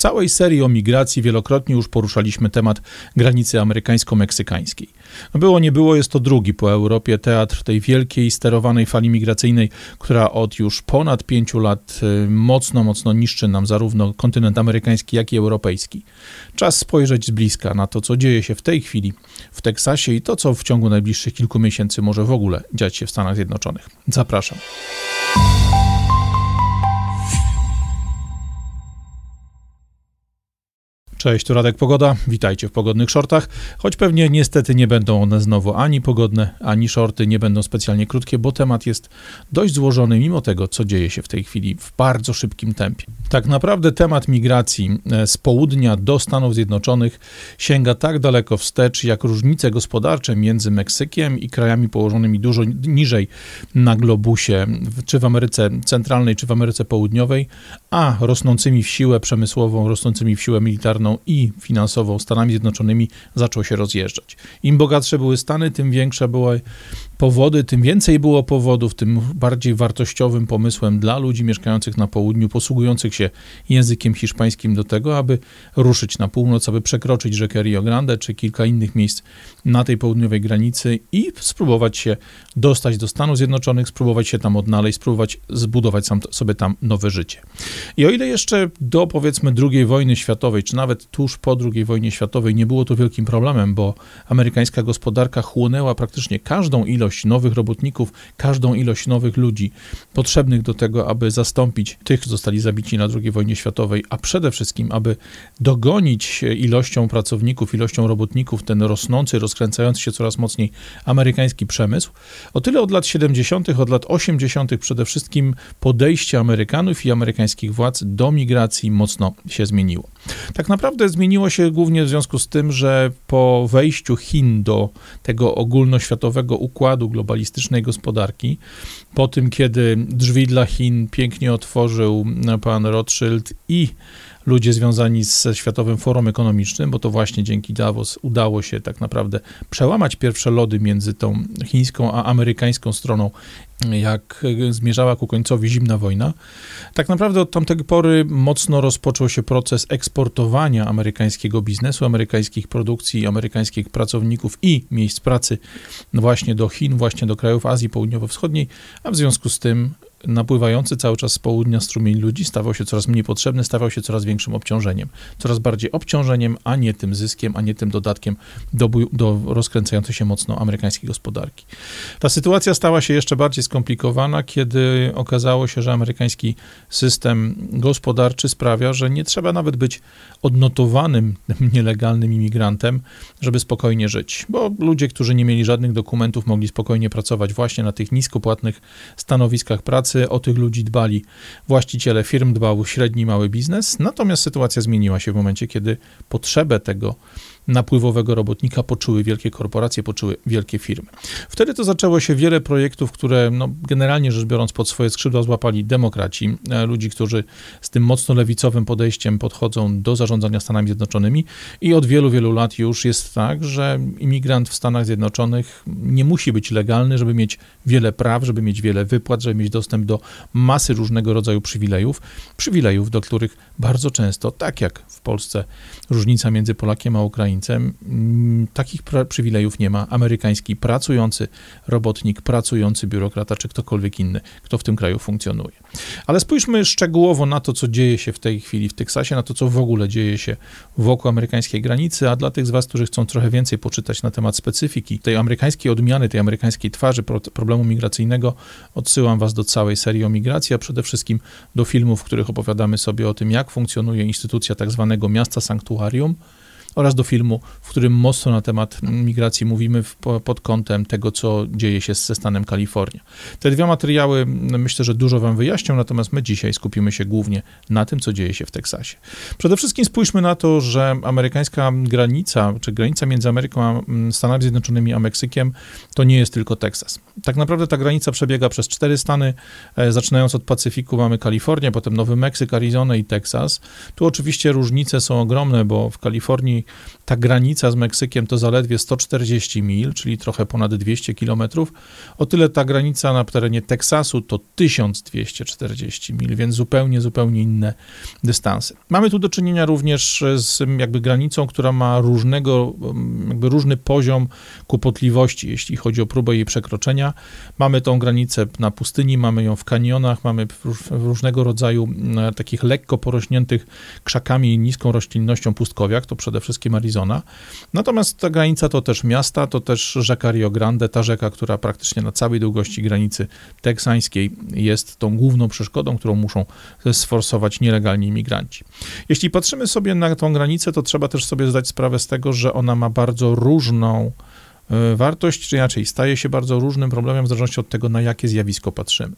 całej serii o migracji wielokrotnie już poruszaliśmy temat granicy amerykańsko-meksykańskiej. Było, nie było, jest to drugi po Europie teatr tej wielkiej, sterowanej fali migracyjnej, która od już ponad pięciu lat y, mocno, mocno niszczy nam zarówno kontynent amerykański, jak i europejski. Czas spojrzeć z bliska na to, co dzieje się w tej chwili w Teksasie i to, co w ciągu najbliższych kilku miesięcy może w ogóle dziać się w Stanach Zjednoczonych. Zapraszam. Cześć, tu Radek Pogoda. Witajcie w pogodnych shortach. Choć pewnie niestety nie będą one znowu ani pogodne, ani shorty, nie będą specjalnie krótkie, bo temat jest dość złożony, mimo tego, co dzieje się w tej chwili w bardzo szybkim tempie. Tak naprawdę temat migracji e, z południa do Stanów Zjednoczonych sięga tak daleko wstecz, jak różnice gospodarcze między Meksykiem i krajami położonymi dużo niżej na globusie, czy w Ameryce Centralnej, czy w Ameryce Południowej, a rosnącymi w siłę przemysłową, rosnącymi w siłę militarną i finansową Stanami Zjednoczonymi zaczął się rozjeżdżać. Im bogatsze były Stany, tym większe były powody, tym więcej było powodów, tym bardziej wartościowym pomysłem dla ludzi mieszkających na południu, posługujących się językiem hiszpańskim do tego, aby ruszyć na północ, aby przekroczyć rzekę Rio Grande czy kilka innych miejsc na tej południowej granicy i spróbować się dostać do Stanów Zjednoczonych, spróbować się tam odnaleźć, spróbować zbudować sam, sobie tam nowe życie. I o ile jeszcze do powiedzmy II wojny światowej, czy nawet tuż po II wojnie światowej nie było to wielkim problemem, bo amerykańska gospodarka chłonęła praktycznie każdą ilość ilość nowych robotników, każdą ilość nowych ludzi potrzebnych do tego, aby zastąpić tych, którzy zostali zabici na II wojnie światowej, a przede wszystkim, aby dogonić ilością pracowników, ilością robotników ten rosnący, rozkręcający się coraz mocniej amerykański przemysł. O tyle od lat 70., od lat 80. przede wszystkim podejście Amerykanów i amerykańskich władz do migracji mocno się zmieniło. Tak naprawdę zmieniło się głównie w związku z tym, że po wejściu Chin do tego ogólnoświatowego układu, globalistycznej gospodarki. Po tym, kiedy drzwi dla Chin pięknie otworzył pan Rothschild i ludzie związani ze Światowym Forum Ekonomicznym, bo to właśnie dzięki Davos udało się tak naprawdę przełamać pierwsze lody między tą chińską a amerykańską stroną, jak zmierzała ku końcowi zimna wojna. Tak naprawdę od tamtej pory mocno rozpoczął się proces eksportowania amerykańskiego biznesu, amerykańskich produkcji, amerykańskich pracowników i miejsc pracy właśnie do Chin, właśnie do krajów Azji Południowo-Wschodniej, a w związku z tym napływający cały czas z południa strumień ludzi stawał się coraz mniej potrzebny, stawał się coraz większym obciążeniem. Coraz bardziej obciążeniem, a nie tym zyskiem, a nie tym dodatkiem do, do rozkręcającej się mocno amerykańskiej gospodarki. Ta sytuacja stała się jeszcze bardziej skomplikowana, kiedy okazało się, że amerykański system gospodarczy sprawia, że nie trzeba nawet być odnotowanym nielegalnym imigrantem, żeby spokojnie żyć, bo ludzie, którzy nie mieli żadnych dokumentów, mogli spokojnie pracować właśnie na tych niskopłatnych stanowiskach pracy, pracy, o tych ludzi dbali właściciele firm, dbał średni, mały biznes. Natomiast sytuacja zmieniła się w momencie, kiedy potrzebę tego napływowego robotnika poczuły wielkie korporacje, poczuły wielkie firmy. Wtedy to zaczęło się wiele projektów, które no, generalnie rzecz biorąc pod swoje skrzydła złapali demokraci, e, ludzi, którzy z tym mocno lewicowym podejściem podchodzą do zarządzania Stanami Zjednoczonymi i od wielu, wielu lat już jest tak, że imigrant w Stanach Zjednoczonych nie musi być legalny, żeby mieć wiele praw, żeby mieć wiele wypłat, żeby mieć dostęp do masy różnego rodzaju przywilejów, przywilejów, do których bardzo często, tak jak w Polsce, różnica między Polakiem a Ukraińcem, mm, takich przywilejów nie ma amerykański pracujący robotnik, pracujący biurokrata czy ktokolwiek inny, kto w tym kraju funkcjonuje. Ale spójrzmy szczegółowo na to, co dzieje się w tej chwili w Teksasie, na to, co w ogóle dzieje się wokół amerykańskiej granicy, a dla tych z Was, którzy chcą trochę więcej poczytać na temat specyfiki tej amerykańskiej odmiany, tej amerykańskiej twarzy problemu migracyjnego, odsyłam Was do całej serii o migracji, a przede wszystkim do filmów, w których opowiadamy sobie o tym, jak funkcjonuje instytucja tak zwanego miasta sanktuarium, oraz do filmu, w którym mocno na temat migracji mówimy w, pod kątem tego, co dzieje się ze stanem Kalifornia. Te dwa materiały myślę, że dużo Wam wyjaśnią, natomiast my dzisiaj skupimy się głównie na tym, co dzieje się w Teksasie. Przede wszystkim spójrzmy na to, że amerykańska granica, czy granica między Ameryką a Stanami Zjednoczonymi a Meksykiem, to nie jest tylko Teksas. Tak naprawdę ta granica przebiega przez cztery stany, e, zaczynając od Pacyfiku mamy Kalifornię, potem Nowy Meksyk, Arizona i Teksas. Tu oczywiście różnice są ogromne, bo w Kalifornii Ta granica z Meksykiem to zaledwie 140 mil, czyli trochę ponad 200 kilometrów. O tyle ta granica na terenie Teksasu to 1240 mil, więc zupełnie, zupełnie inne dystanse. Mamy tu do czynienia również z jakby granicą, która ma różnego, jakby różny poziom kłopotliwości, jeśli chodzi o próbę jej przekroczenia. Mamy tą granicę na pustyni, mamy ją w kanionach, mamy różnego rodzaju e, takich lekko porośniętych krzakami i niską roślinnością pustkowiach, to przede wszystkim Arizona. Natomiast ta granica to też miasta, to też rzeka Rio Grande, ta rzeka, która praktycznie na całej długości granicy teksańskiej jest tą główną przeszkodą, którą muszą sforsować nielegalni imigranci. Jeśli patrzymy sobie na tą granicę, to trzeba też sobie zdać sprawę z tego, że ona ma bardzo różną E, wartość, czy inaczej, staje się bardzo różnym problemem w zależności od tego, na jakie zjawisko patrzymy.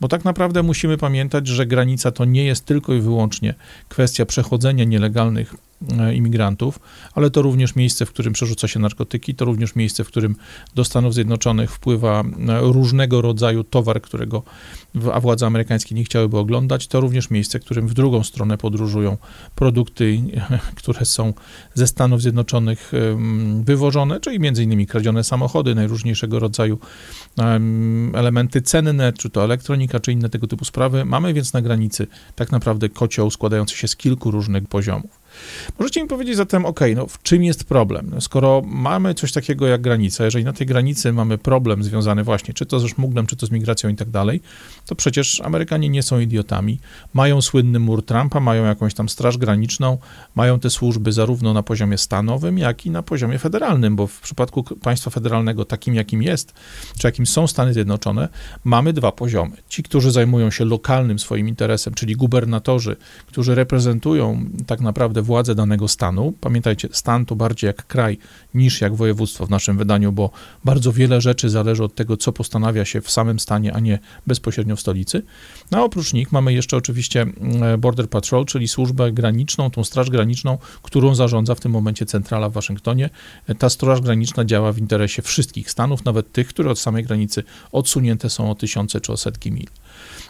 Bo tak naprawdę musimy pamiętać, że granica to nie jest tylko i wyłącznie kwestia przechodzenia nielegalnych imigrantów, ale to również miejsce, w którym przerzuca się narkotyki, to również miejsce, w którym do Stanów Zjednoczonych wpływa e, różnego rodzaju towar, którego a władze amerykańskie nie chciałyby oglądać, to również miejsce, w którym w drugą stronę podróżują produkty, które są ze Stanów Zjednoczonych wywożone, czyli między innymi kradzione samochody, najróżniejszego rodzaju elementy cenne, czy to elektronika, czy inne tego typu sprawy. Mamy więc na granicy tak naprawdę kocioł składający się z kilku różnych poziomów. Możecie mi powiedzieć zatem, ok, no w czym jest problem? No, skoro mamy coś takiego jak granica, jeżeli na tej granicy mamy problem związany właśnie czy to ze szmuglem, czy to z migracją i tak dalej, to przecież Amerykanie nie są idiotami. Mają słynny mur Trumpa, mają jakąś tam straż graniczną, mają te służby zarówno na poziomie stanowym, jak i na poziomie federalnym, bo w przypadku państwa federalnego takim, jakim jest, czy jakim są Stany Zjednoczone, mamy dwa poziomy. Ci, którzy zajmują się lokalnym swoim interesem, czyli gubernatorzy, którzy reprezentują tak naprawdę władze danego stanu. Pamiętajcie, stan to bardziej jak kraj niż jak województwo w naszym wydaniu, bo bardzo wiele rzeczy zależy od tego, co postanawia się w samym stanie, a nie bezpośrednio w stolicy. No, a oprócz nich mamy jeszcze oczywiście mm, Border Patrol, czyli służbę graniczną, tą straż graniczną, którą zarządza w tym momencie centrala w Waszyngtonie. Ta straż graniczna działa w interesie wszystkich stanów, nawet tych, które od samej granicy odsunięte są o tysiące czy o setki mil.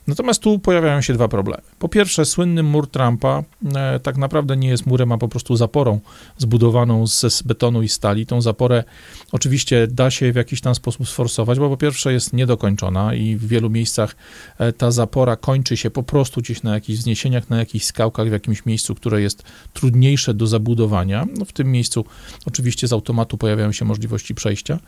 Natomiast tu pojawiają się dwa problemy. Po pierwsze, słynny mur Trumpa e, tak naprawdę nie jest murem, a po prostu zaporą zbudowaną z, z betonu i stali. Tą zaporę oczywiście da się w jakiś tam sposób sforsować, bo po pierwsze jest niedokończona i w wielu miejscach e, ta zapora kończy się po prostu gdzieś na jakichś wzniesieniach, na jakichś skałkach, w jakimś miejscu, które jest trudniejsze do zabudowania. No, w tym miejscu oczywiście z automatu pojawiają się możliwości przejścia.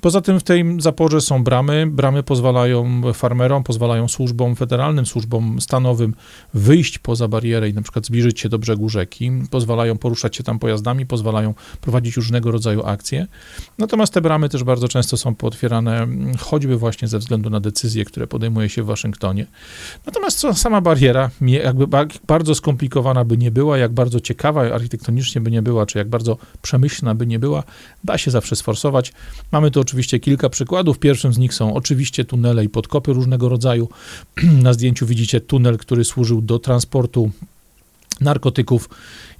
Poza tym w tej zaporze są bramy. Bramy pozwalają farmerom, pozwalają służbom federalnym, służbom stanowym wyjść poza barierę i na przykład zbliżyć się do brzegu rzeki, pozwalają poruszać się tam pojazdami, pozwalają prowadzić różnego rodzaju akcje. Natomiast te bramy też bardzo często są pootwierane mm, choćby właśnie ze względu na decyzje, które podejmuje się w Waszyngtonie. Natomiast sama bariera, jakby bardzo skomplikowana by nie była, jak bardzo ciekawa architektonicznie by nie była, czy jak bardzo przemyślna by nie była, da się zawsze sforsować. Mamy tu oczywiście kilka przykładów. Pierwszym z nich są oczywiście tunele i podkopy różnego rodzaju. Na zdjęciu widzicie tunel, który służył do transportu narkotyków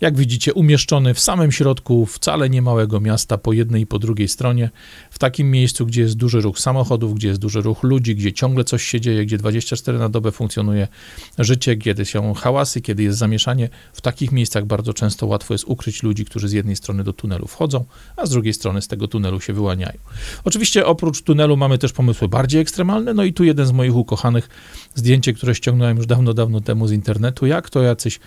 jak widzicie, umieszczony w samym środku wcale niemałego miasta, po jednej i po drugiej stronie, w takim miejscu, gdzie jest duży ruch samochodów, gdzie jest duży ruch ludzi, gdzie ciągle coś się dzieje, gdzie 24 na dobę funkcjonuje życie, kiedy są hałasy, kiedy jest zamieszanie. W takich miejscach bardzo często łatwo jest ukryć ludzi, którzy z jednej strony do tunelu wchodzą, a z drugiej strony z tego tunelu się wyłaniają. Oczywiście oprócz tunelu mamy też pomysły bardziej ekstremalne, no i tu jeden z moich ukochanych zdjęcie, które ściągnąłem już dawno, dawno temu z internetu, jak to jacyś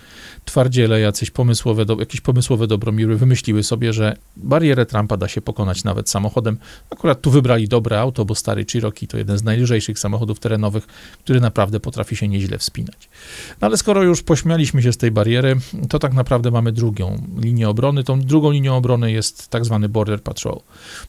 twardziele, jacyś pomysły pomysłowe, do, jakieś pomysłowe dobromiry wymyśliły sobie, że barierę Trumpa da się pokonać nawet samochodem. Akurat tu wybrali dobre auto, bo stary Cherokee to jeden z najlżejszych samochodów terenowych, który naprawdę potrafi się nieźle wspinać. No ale skoro już pośmialiśmy się z tej bariery, to tak naprawdę mamy drugą linię obrony. Tą drugą linią obrony jest tak zwany Border Patrol.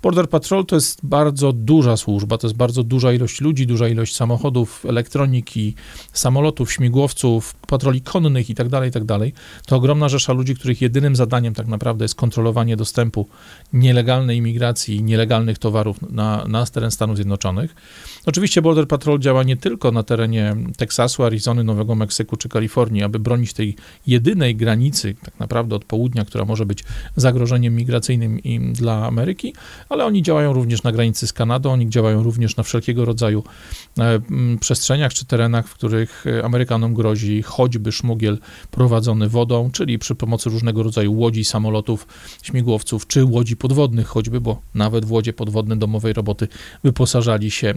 Border Patrol to jest bardzo duża służba, to jest bardzo duża ilość ludzi, duża ilość samochodów, elektroniki, samolotów, śmigłowców, patroli konnych itd., tak itd. Tak to ogromna rzesza ludzi, których jedynym zadaniem tak naprawdę jest kontrolowanie dostępu nielegalnej imigracji i nielegalnych towarów na, na teren Stanów Zjednoczonych. Oczywiście Border Patrol działa nie tylko na terenie Teksasu, Arizony, Nowego Meksyku czy Kalifornii, aby bronić tej jedynej granicy, tak naprawdę od południa, która może być zagrożeniem migracyjnym dla Ameryki, ale oni działają również na granicy z Kanadą, oni działają również na wszelkiego rodzaju e, przestrzeniach czy terenach, w których Amerykanom grozi choćby szmugiel prowadzony wodą, czyli przy pomocy różnego rodzaju łodzi, samolotów, śmigłowców, czy łodzi podwodnych choćby, bo nawet w łodzie podwodne domowej roboty wyposażali się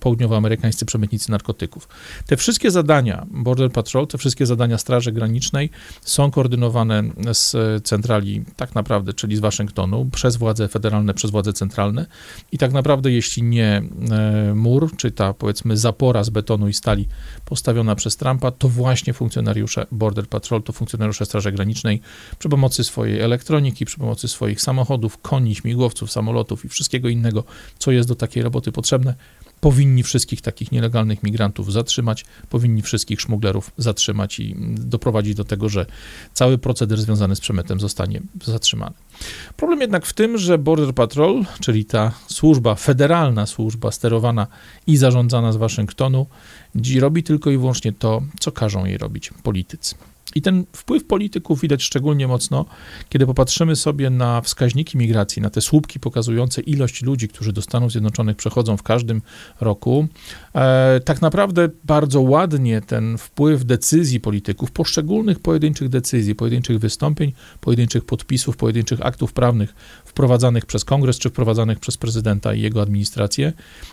południowoamerykańscy przemytnicy narkotyków. Te wszystkie zadania Border Patrol, te wszystkie zadania Straży Granicznej są koordynowane z centrali tak naprawdę, czyli z Waszyngtonu, przez władze federalne, przez władze centralne i tak naprawdę jeśli nie e, mur, czy ta powiedzmy zapora z betonu i stali postawiona przez Trumpa, to właśnie funkcjonariusze Border Patrol, to funkcjonariusze Straży Granicznej przy pomocy swojej elektroniki, przy pomocy swoich samochodów, koni, śmigłowców, samolotów i wszystkiego innego, co jest do takiej roboty potrzebne, powinni wszystkich takich nielegalnych migrantów zatrzymać, powinni wszystkich szmuglerów zatrzymać i doprowadzić do tego, że cały proceder związany z przemytem zostanie zatrzymany. Problem jednak w tym, że Border Patrol, czyli ta służba, federalna służba sterowana i zarządzana z Waszyngtonu, robi tylko i wyłącznie to, co każą jej robić politycy. I ten wpływ polityków widać szczególnie mocno, kiedy popatrzymy sobie na wskaźniki migracji, na te słupki pokazujące ilość ludzi, którzy do Stanów Zjednoczonych przechodzą w każdym roku. E, tak naprawdę bardzo ładnie ten wpływ decyzji polityków, poszczególnych pojedynczych decyzji, pojedynczych wystąpień, pojedynczych podpisów, pojedynczych aktów prawnych wprowadzanych przez kongres czy wprowadzanych przez prezydenta i jego administrację,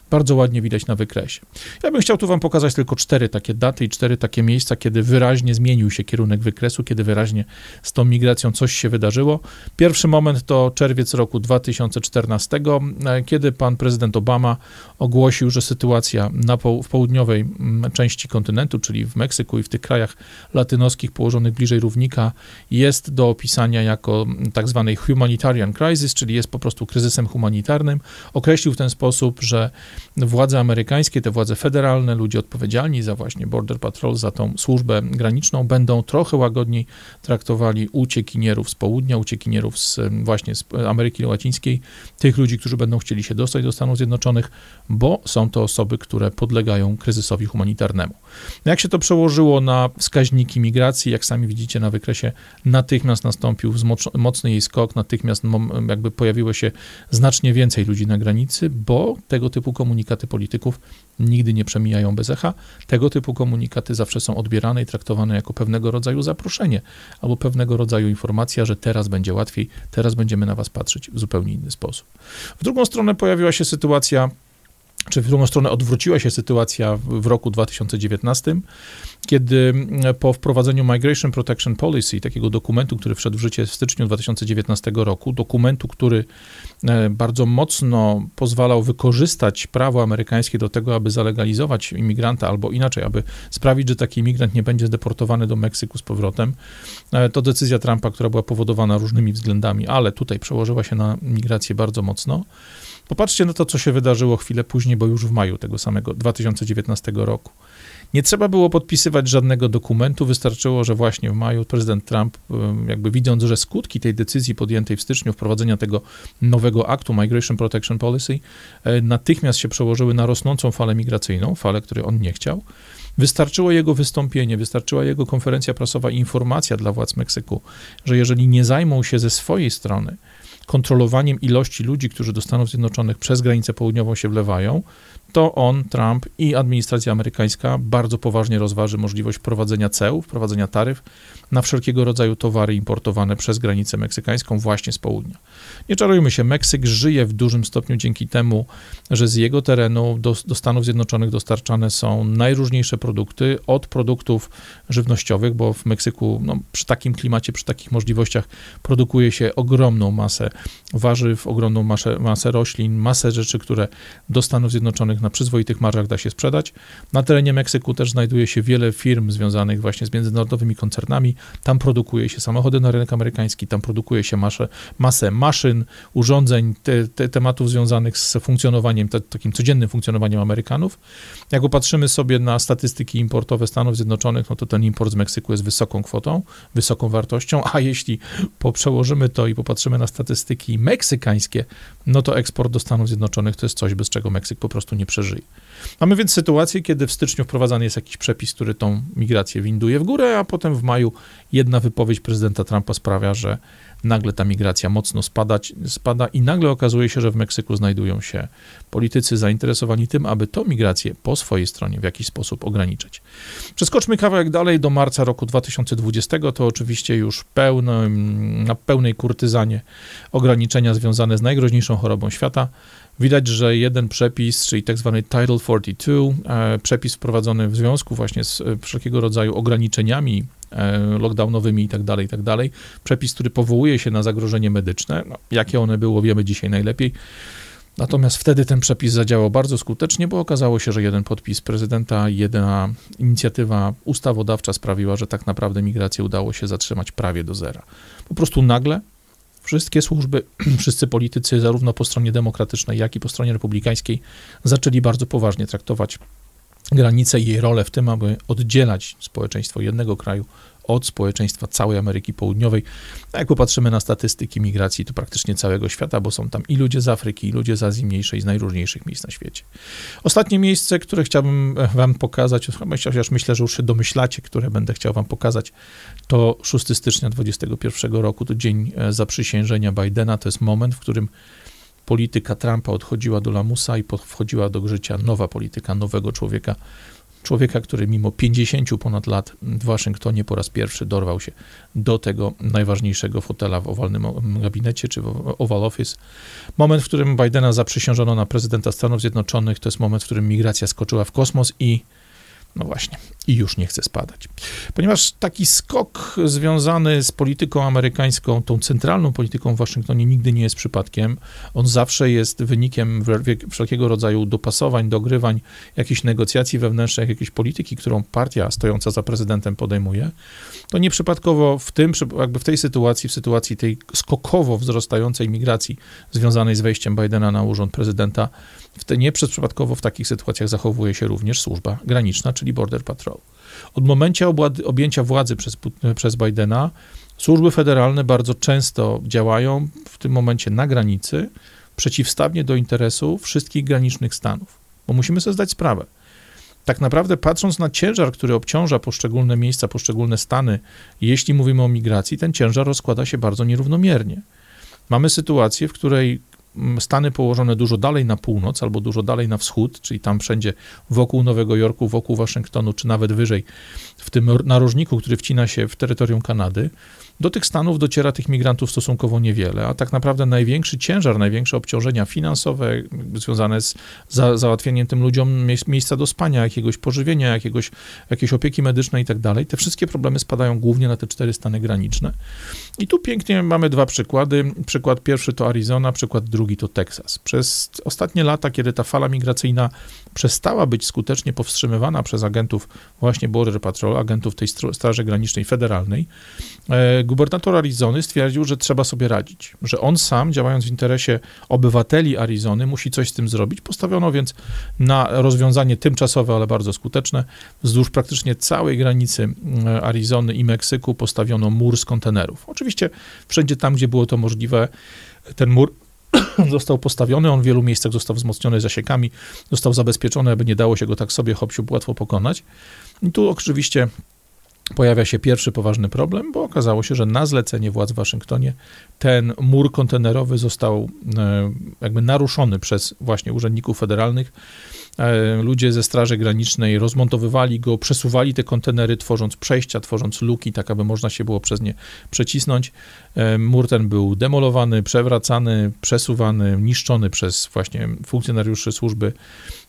bardzo ładnie widać na wykresie. Ja bym chciał tu wam pokazać tylko cztery takie daty i cztery takie miejsca, kiedy wyraźnie zmienił się kierunek wykresu, kiedy wyraźnie z tą migracją coś się wydarzyło. Pierwszy moment to czerwiec roku 2014, e, kiedy pan prezydent Obama ogłosił, że sytuacja na w południowej mm, części kontynentu, czyli w Meksyku i w tych krajach latynoskich położonych bliżej równika, jest do opisania jako mm, tak zwany humanitarian crisis, czyli jest po prostu kryzysem humanitarnym. Określił w ten sposób, że władze amerykańskie, te władze federalne, ludzie odpowiedzialni za właśnie Border Patrol, za tą służbę graniczną, będą trochę łagodniej traktowali uciekinierów z południa, uciekinierów z, właśnie z Ameryki Łacińskiej, tych ludzi, którzy będą chcieli się dostać do Stanów Zjednoczonych, bo są to osoby, które podlegają kryzysowi humanitarnemu. No jak się to przełożyło na wskaźniki migracji, jak sami widzicie na wykresie, natychmiast nastąpił mocny jej skok, natychmiast jakby pojawiło się znacznie więcej ludzi na granicy, bo tego typu komunikaty polityków nigdy nie przemijają bez echa. Tego typu komunikaty zawsze są odbierane i traktowane jako pewnego rodzaju zaproszenie albo pewnego rodzaju informacja, że teraz będzie łatwiej, teraz będziemy na was patrzeć w zupełnie inny sposób. W drugą stronę pojawiła się sytuacja czy w drugą stronę odwróciła się sytuacja w roku 2019, kiedy po wprowadzeniu Migration Protection Policy, takiego dokumentu, który wszedł w życie w styczniu 2019 roku, dokumentu, który e, bardzo mocno pozwalał wykorzystać prawo amerykańskie do tego, aby zalegalizować imigranta, albo inaczej, aby sprawić, że taki imigrant nie będzie zdeportowany do Meksyku z powrotem, e, to decyzja Trumpa, która była powodowana różnymi względami, ale tutaj przełożyła się na migrację bardzo mocno. Popatrzcie na to, co się wydarzyło chwilę później, bo już w maju tego samego 2019 roku. Nie trzeba było podpisywać żadnego dokumentu, wystarczyło, że właśnie w maju prezydent Trump, jakby widząc, że skutki tej decyzji podjętej w styczniu, wprowadzenia tego nowego aktu Migration Protection Policy, e, natychmiast się przełożyły na rosnącą falę migracyjną, falę, której on nie chciał. Wystarczyło jego wystąpienie, wystarczyła jego konferencja prasowa i informacja dla władz Meksyku, że jeżeli nie zajmą się ze swojej strony kontrolowaniem ilości ludzi, którzy do Stanów Zjednoczonych przez granicę południową się wlewają, to on, Trump i administracja amerykańska bardzo poważnie rozważy możliwość wprowadzenia ceł, wprowadzenia taryf na wszelkiego rodzaju towary importowane przez granicę meksykańską właśnie z południa. Nie czarujmy się, Meksyk żyje w dużym stopniu dzięki temu, że z jego terenu do, do Stanów Zjednoczonych dostarczane są najróżniejsze produkty, od produktów żywnościowych, bo w Meksyku no, przy takim klimacie, przy takich możliwościach produkuje się ogromną masę warzyw, ogromną masę, masę roślin, masę rzeczy, które do Stanów Zjednoczonych na przyzwoitych marżach da się sprzedać. Na terenie Meksyku też znajduje się wiele firm związanych właśnie z międzynarodowymi koncernami. Tam produkuje się samochody na rynek amerykański, tam produkuje się masę, masę maszyn, urządzeń, te, te tematów związanych z funkcjonowaniem, te, takim codziennym funkcjonowaniem Amerykanów. Jak popatrzymy sobie na statystyki importowe Stanów Zjednoczonych, no to ten import z Meksyku jest wysoką kwotą, wysoką wartością, a jeśli przełożymy to i popatrzymy na statystyki meksykańskie, no to eksport do Stanów Zjednoczonych to jest coś, bez czego Meksyk po prostu nie. Mamy więc sytuację, kiedy w styczniu wprowadzany jest jakiś przepis, który tą migrację winduje w górę, a potem w maju jedna wypowiedź prezydenta Trumpa sprawia, że nagle ta migracja mocno spadać, spada i nagle okazuje się, że w Meksyku znajdują się politycy zainteresowani tym, aby tą migrację po swojej stronie w jakiś sposób ograniczyć. Przeskoczmy kawałek dalej do marca roku 2020, to oczywiście już na pełnej kurtyzanie ograniczenia związane z najgroźniejszą chorobą świata. Widać, że jeden przepis, czyli tak zwany Title 42, e, przepis wprowadzony w związku właśnie z e, wszelkiego rodzaju ograniczeniami e, lockdownowymi i tak dalej, tak dalej, przepis, który powołuje się na zagrożenie medyczne, no, jakie one było, wiemy dzisiaj najlepiej, Natomiast wtedy ten przepis zadziałał bardzo skutecznie, bo okazało się, że jeden podpis prezydenta, jedna inicjatywa ustawodawcza sprawiła, że tak naprawdę migrację udało się zatrzymać prawie do zera. Po prostu nagle wszystkie służby, wszyscy politycy, zarówno po stronie demokratycznej, jak i po stronie republikańskiej, zaczęli bardzo poważnie traktować granicę i jej rolę w tym, aby oddzielać społeczeństwo jednego kraju od społeczeństwa całej Ameryki Południowej. A jak popatrzymy na statystyki migracji, to praktycznie całego świata, bo są tam i ludzie z Afryki, i ludzie z Azji Mniejszej, z najróżniejszych miejsc na świecie. Ostatnie miejsce, które chciałbym e, wam pokazać, chociaż myślę, że już się domyślacie, które będę chciał wam pokazać, to 6 stycznia 2021 roku, to dzień e, zaprzysiężenia Bidena, to jest moment, w którym polityka Trumpa odchodziła do lamusa i wchodziła do życia nowa polityka, nowego człowieka, człowieka, który mimo 50 ponad lat w Waszyngtonie po raz pierwszy dorwał się do tego najważniejszego fotela w owalnym gabinecie, czy w Oval Office. Moment, w którym Bidena zaprzysiężono na prezydenta Stanów Zjednoczonych, to jest moment, w którym migracja skoczyła w kosmos i no właśnie, i już nie chce spadać. Ponieważ taki skok związany z polityką amerykańską, tą centralną polityką w Waszyngtonie nigdy nie jest przypadkiem. On zawsze jest wynikiem wszelkiego rodzaju dopasowań, dogrywań, jakichś negocjacji wewnętrznych, jakiejś polityki, którą partia stojąca za prezydentem podejmuje. To nieprzypadkowo w tym, jakby w tej sytuacji, w sytuacji tej skokowo wzrastającej migracji związanej z wejściem Bidena na urząd prezydenta, w te, nie w takich sytuacjach zachowuje się również służba graniczna, czyli Border Patrol. Od momentu objęcia władzy przez, przez Bidena służby federalne bardzo często działają w tym momencie na granicy przeciwstawnie do interesu wszystkich granicznych stanów. Bo musimy sobie zdać sprawę. Tak naprawdę patrząc na ciężar, który obciąża poszczególne miejsca, poszczególne stany, jeśli mówimy o migracji, ten ciężar rozkłada się bardzo nierównomiernie. Mamy sytuację, w której Stany położone dużo dalej na północ albo dużo dalej na wschód, czyli tam wszędzie wokół Nowego Jorku, wokół Waszyngtonu, czy nawet wyżej, w tym narożniku, który wcina się w terytorium Kanady, do tych stanów dociera tych migrantów stosunkowo niewiele, a tak naprawdę największy ciężar, największe obciążenia finansowe związane z za, załatwieniem tym ludziom miejsca do spania, jakiegoś pożywienia, jakiegoś, jakiejś opieki medycznej i tak dalej, te wszystkie problemy spadają głównie na te cztery stany graniczne. I tu pięknie mamy dwa przykłady. Przykład pierwszy to Arizona, przykład drugi to Teksas. Przez ostatnie lata, kiedy ta fala migracyjna przestała być skutecznie powstrzymywana przez agentów właśnie Border Patrol, agentów tej Straży Granicznej Federalnej, e, gubernator Arizony stwierdził, że trzeba sobie radzić, że on sam, działając w interesie obywateli Arizony, musi coś z tym zrobić. Postawiono więc na rozwiązanie tymczasowe, ale bardzo skuteczne. Wzdłuż praktycznie całej granicy e, Arizony i Meksyku postawiono mur z kontenerów. Oczywiście wszędzie tam, gdzie było to możliwe, ten mur został postawiony, on w wielu miejscach został wzmocniony zasiekami, został zabezpieczony, aby nie dało się go tak sobie hopsiu łatwo pokonać. I tu oczywiście pojawia się pierwszy poważny problem, bo okazało się, że na zlecenie władz w Waszyngtonie ten mur kontenerowy został e, jakby naruszony przez właśnie urzędników federalnych. E, ludzie ze Straży Granicznej rozmontowywali go, przesuwali te kontenery, tworząc przejścia, tworząc luki, tak aby można się było przez nie przecisnąć. E, mur ten był demolowany, przewracany, przesuwany, niszczony przez właśnie funkcjonariuszy służby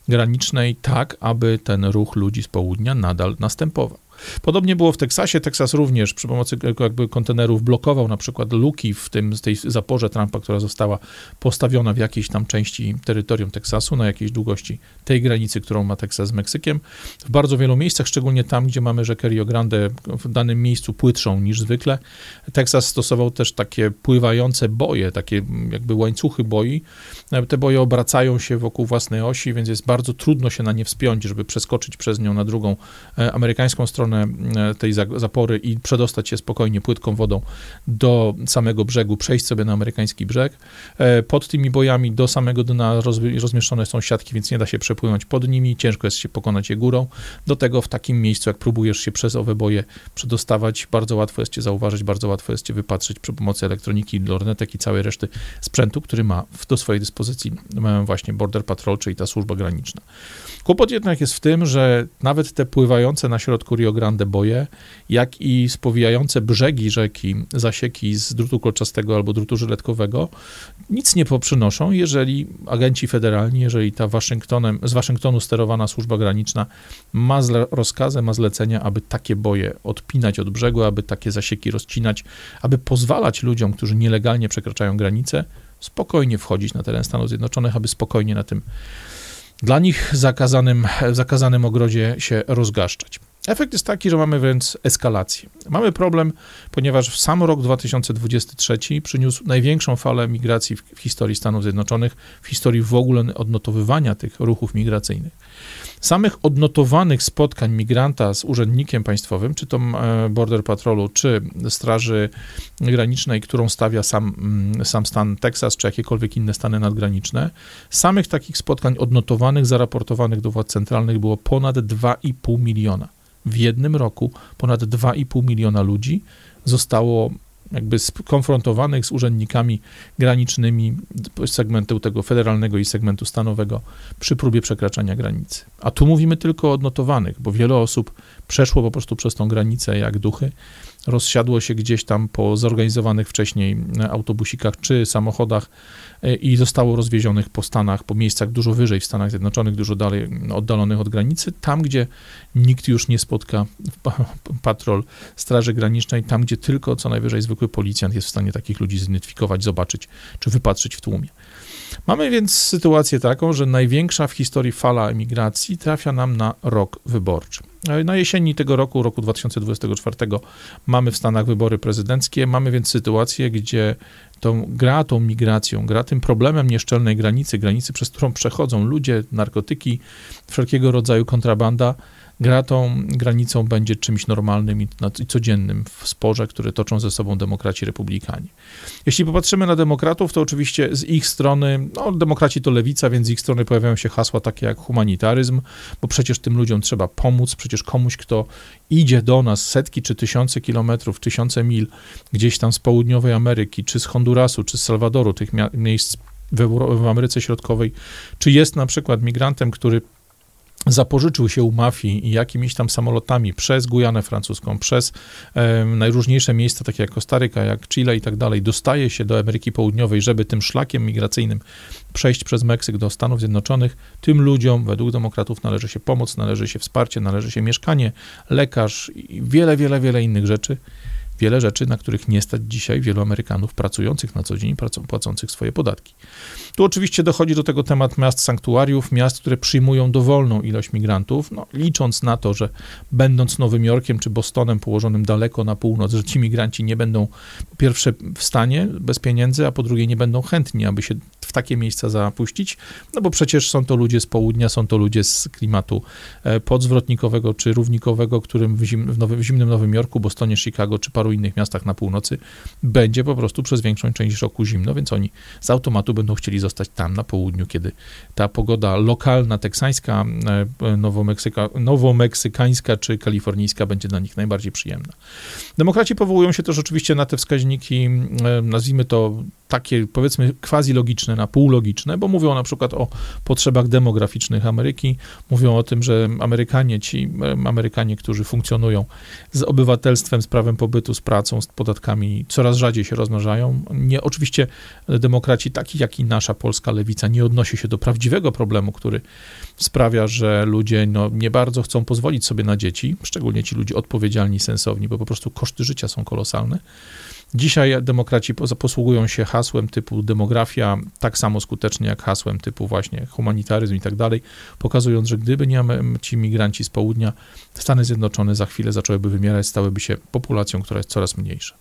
granicznej, tak aby ten ruch ludzi z południa nadal następował. Podobnie było w Teksasie. Teksas również przy pomocy jakby kontenerów blokował na przykład luki w tym, tej zaporze Trumpa, która została postawiona w jakiejś tam części terytorium Teksasu, na jakiejś długości tej granicy, którą ma Teksas z Meksykiem. W bardzo wielu miejscach, szczególnie tam, gdzie mamy rzekę Rio Grande w danym miejscu płytszą niż zwykle, Teksas stosował też takie pływające boje, takie jakby łańcuchy boi. Te boje obracają się wokół własnej osi, więc jest bardzo trudno się na nie wspiąć, żeby przeskoczyć przez nią na drugą e, amerykańską stronę stronę e, tej zapory i przedostać się spokojnie płytką wodą do samego brzegu, przejść sobie na amerykański brzeg. E, pod tymi bojami do samego dna rozmieszczone są siatki, więc nie da się przepłynąć pod nimi, ciężko jest się pokonać je górą. Do tego w takim miejscu, jak próbujesz się przez owe boje przedostawać, bardzo łatwo jest cię zauważyć, bardzo łatwo jest cię wypatrzeć przy pomocy elektroniki, lornetek i całej reszty sprzętu, który ma do swojej dyspozycji właśnie Border Patrol, czyli ta służba graniczna. Kłopot jednak jest w tym, że nawet te pływające na środku Rio Grande boje, jak i spowijające brzegi rzeki zasieki z drutu kolczastego albo drutu żyletkowego, nic nie poprzynoszą, jeżeli agenci federalni, jeżeli ta Waszyngtonem, z Waszyngtonu sterowana służba graniczna ma rozkazę, ma zlecenia, aby takie boje odpinać od brzegu, aby takie zasieki rozcinać, aby pozwalać ludziom, którzy nielegalnie przekraczają granicę, spokojnie wchodzić na teren Stanów Zjednoczonych, aby spokojnie na tym dla nich zakazanym, zakazanym ogrodzie się rozgaszczać. Efekt jest taki, że mamy więc eskalację. Mamy problem, ponieważ sam rok 2023 przyniósł największą falę migracji w, w historii Stanów Zjednoczonych, w historii w ogóle odnotowywania tych ruchów migracyjnych. Samych odnotowanych spotkań migranta z urzędnikiem państwowym, czy to e, Border Patrolu, czy Straży Granicznej, którą stawia sam, mm, sam stan Teksas, czy jakiekolwiek inne stany nadgraniczne, samych takich spotkań odnotowanych, zaraportowanych do władz centralnych było ponad 2,5 miliona. W jednym roku ponad 2,5 miliona ludzi zostało jakby skonfrontowanych z urzędnikami granicznymi segmentu tego federalnego i segmentu stanowego przy próbie przekraczania granicy. A tu mówimy tylko o odnotowanych, bo wiele osób przeszło po prostu przez tą granicę jak duchy, rozsiadło się gdzieś tam po zorganizowanych wcześniej autobusikach czy samochodach e, i zostało rozwiezionych po Stanach, po miejscach dużo wyżej w Stanach Zjednoczonych, dużo dalej oddalonych od granicy, tam gdzie nikt już nie spotka patrol Straży Granicznej, tam gdzie tylko co najwyżej zwykły policjant jest w stanie takich ludzi zidentyfikować, zobaczyć czy wypatrzyć w tłumie. Mamy więc sytuację taką, że największa w historii fala emigracji trafia nam na rok wyborczy. Na jesieni tego roku, roku 2024, mamy w Stanach wybory prezydenckie. Mamy więc sytuację, gdzie tą, gra tą migracją, gra tym problemem nieszczelnej granicy, granicy, przez którą przechodzą ludzie, narkotyki, wszelkiego rodzaju kontrabanda, gra tą granicą będzie czymś normalnym i, codziennym w sporze, które toczą ze sobą demokraci republikanie. Jeśli popatrzymy na demokratów, to oczywiście z ich strony, no demokraci to lewica, więc z ich strony pojawiają się hasła takie jak humanitaryzm, bo przecież tym ludziom trzeba pomóc, przecież komuś, kto idzie do nas setki czy tysiące kilometrów, tysiące mil gdzieś tam z południowej Ameryki, czy z Hondurasu, czy z Salwadoru, tych miejsc w Ameryce Środkowej, czy jest na przykład migrantem, który zapożyczył się u mafii jakimiś tam samolotami przez Gujanę francuską, przez e, najróżniejsze miejsca, takie jak Kostaryka, jak Chile i tak dalej, dostaje się do Ameryki Południowej, żeby tym szlakiem migracyjnym przejść przez Meksyk do Stanów Zjednoczonych, tym ludziom według demokratów należy się pomoc, należy się wsparcie, należy się mieszkanie, lekarz i wiele, wiele, wiele innych rzeczy wiele rzeczy, na których nie stać dzisiaj wielu Amerykanów pracujących na co dzień, płacących swoje podatki. Tu oczywiście dochodzi do tego temat miast sanktuariów, miast, które przyjmują dowolną ilość migrantów, no, licząc na to, że będąc Nowym Jorkiem czy Bostonem położonym daleko na północ, że ci migranci nie będą po pierwsze w stanie bez pieniędzy, a po drugie nie będą chętni, aby się takie miejsca zapuścić, no bo przecież są to ludzie z południa, są to ludzie z klimatu e, podzwrotnikowego czy równikowego, którym w, zim, w, nowym, w zimnym Nowym Jorku, Bostonie, Chicago czy paru innych miastach na północy będzie po prostu przez większą część roku zimno, więc oni z automatu będą chcieli zostać tam na południu, kiedy ta pogoda lokalna, teksańska, e, nowomeksyka, nowomeksykańska czy kalifornijska będzie dla nich najbardziej przyjemna. Demokraci powołują się też oczywiście na te wskaźniki, e, nazwijmy to takie powiedzmy quasi logiczne na pół logiczne, bo mówią na przykład o potrzebach demograficznych Ameryki, mówią o tym, że Amerykanie, ci Amerykanie, którzy funkcjonują z obywatelstwem, z prawem pobytu, z pracą, z podatkami, coraz rzadziej się rozmnażają. Nie, oczywiście demokraci, taki jak i nasza polska lewica, nie odnosi się do prawdziwego problemu, który sprawia, że ludzie no, nie bardzo chcą pozwolić sobie na dzieci, szczególnie ci ludzie odpowiedzialni, sensowni, bo po prostu koszty życia są kolosalne Dzisiaj demokraci posługują się hasłem typu demografia tak samo skutecznie jak hasłem typu właśnie humanitaryzm i tak dalej, pokazując, że gdyby nie ci migranci z południa, Stany Zjednoczone za chwilę zaczęłyby wymierać, stałyby się populacją, która jest coraz mniejsza.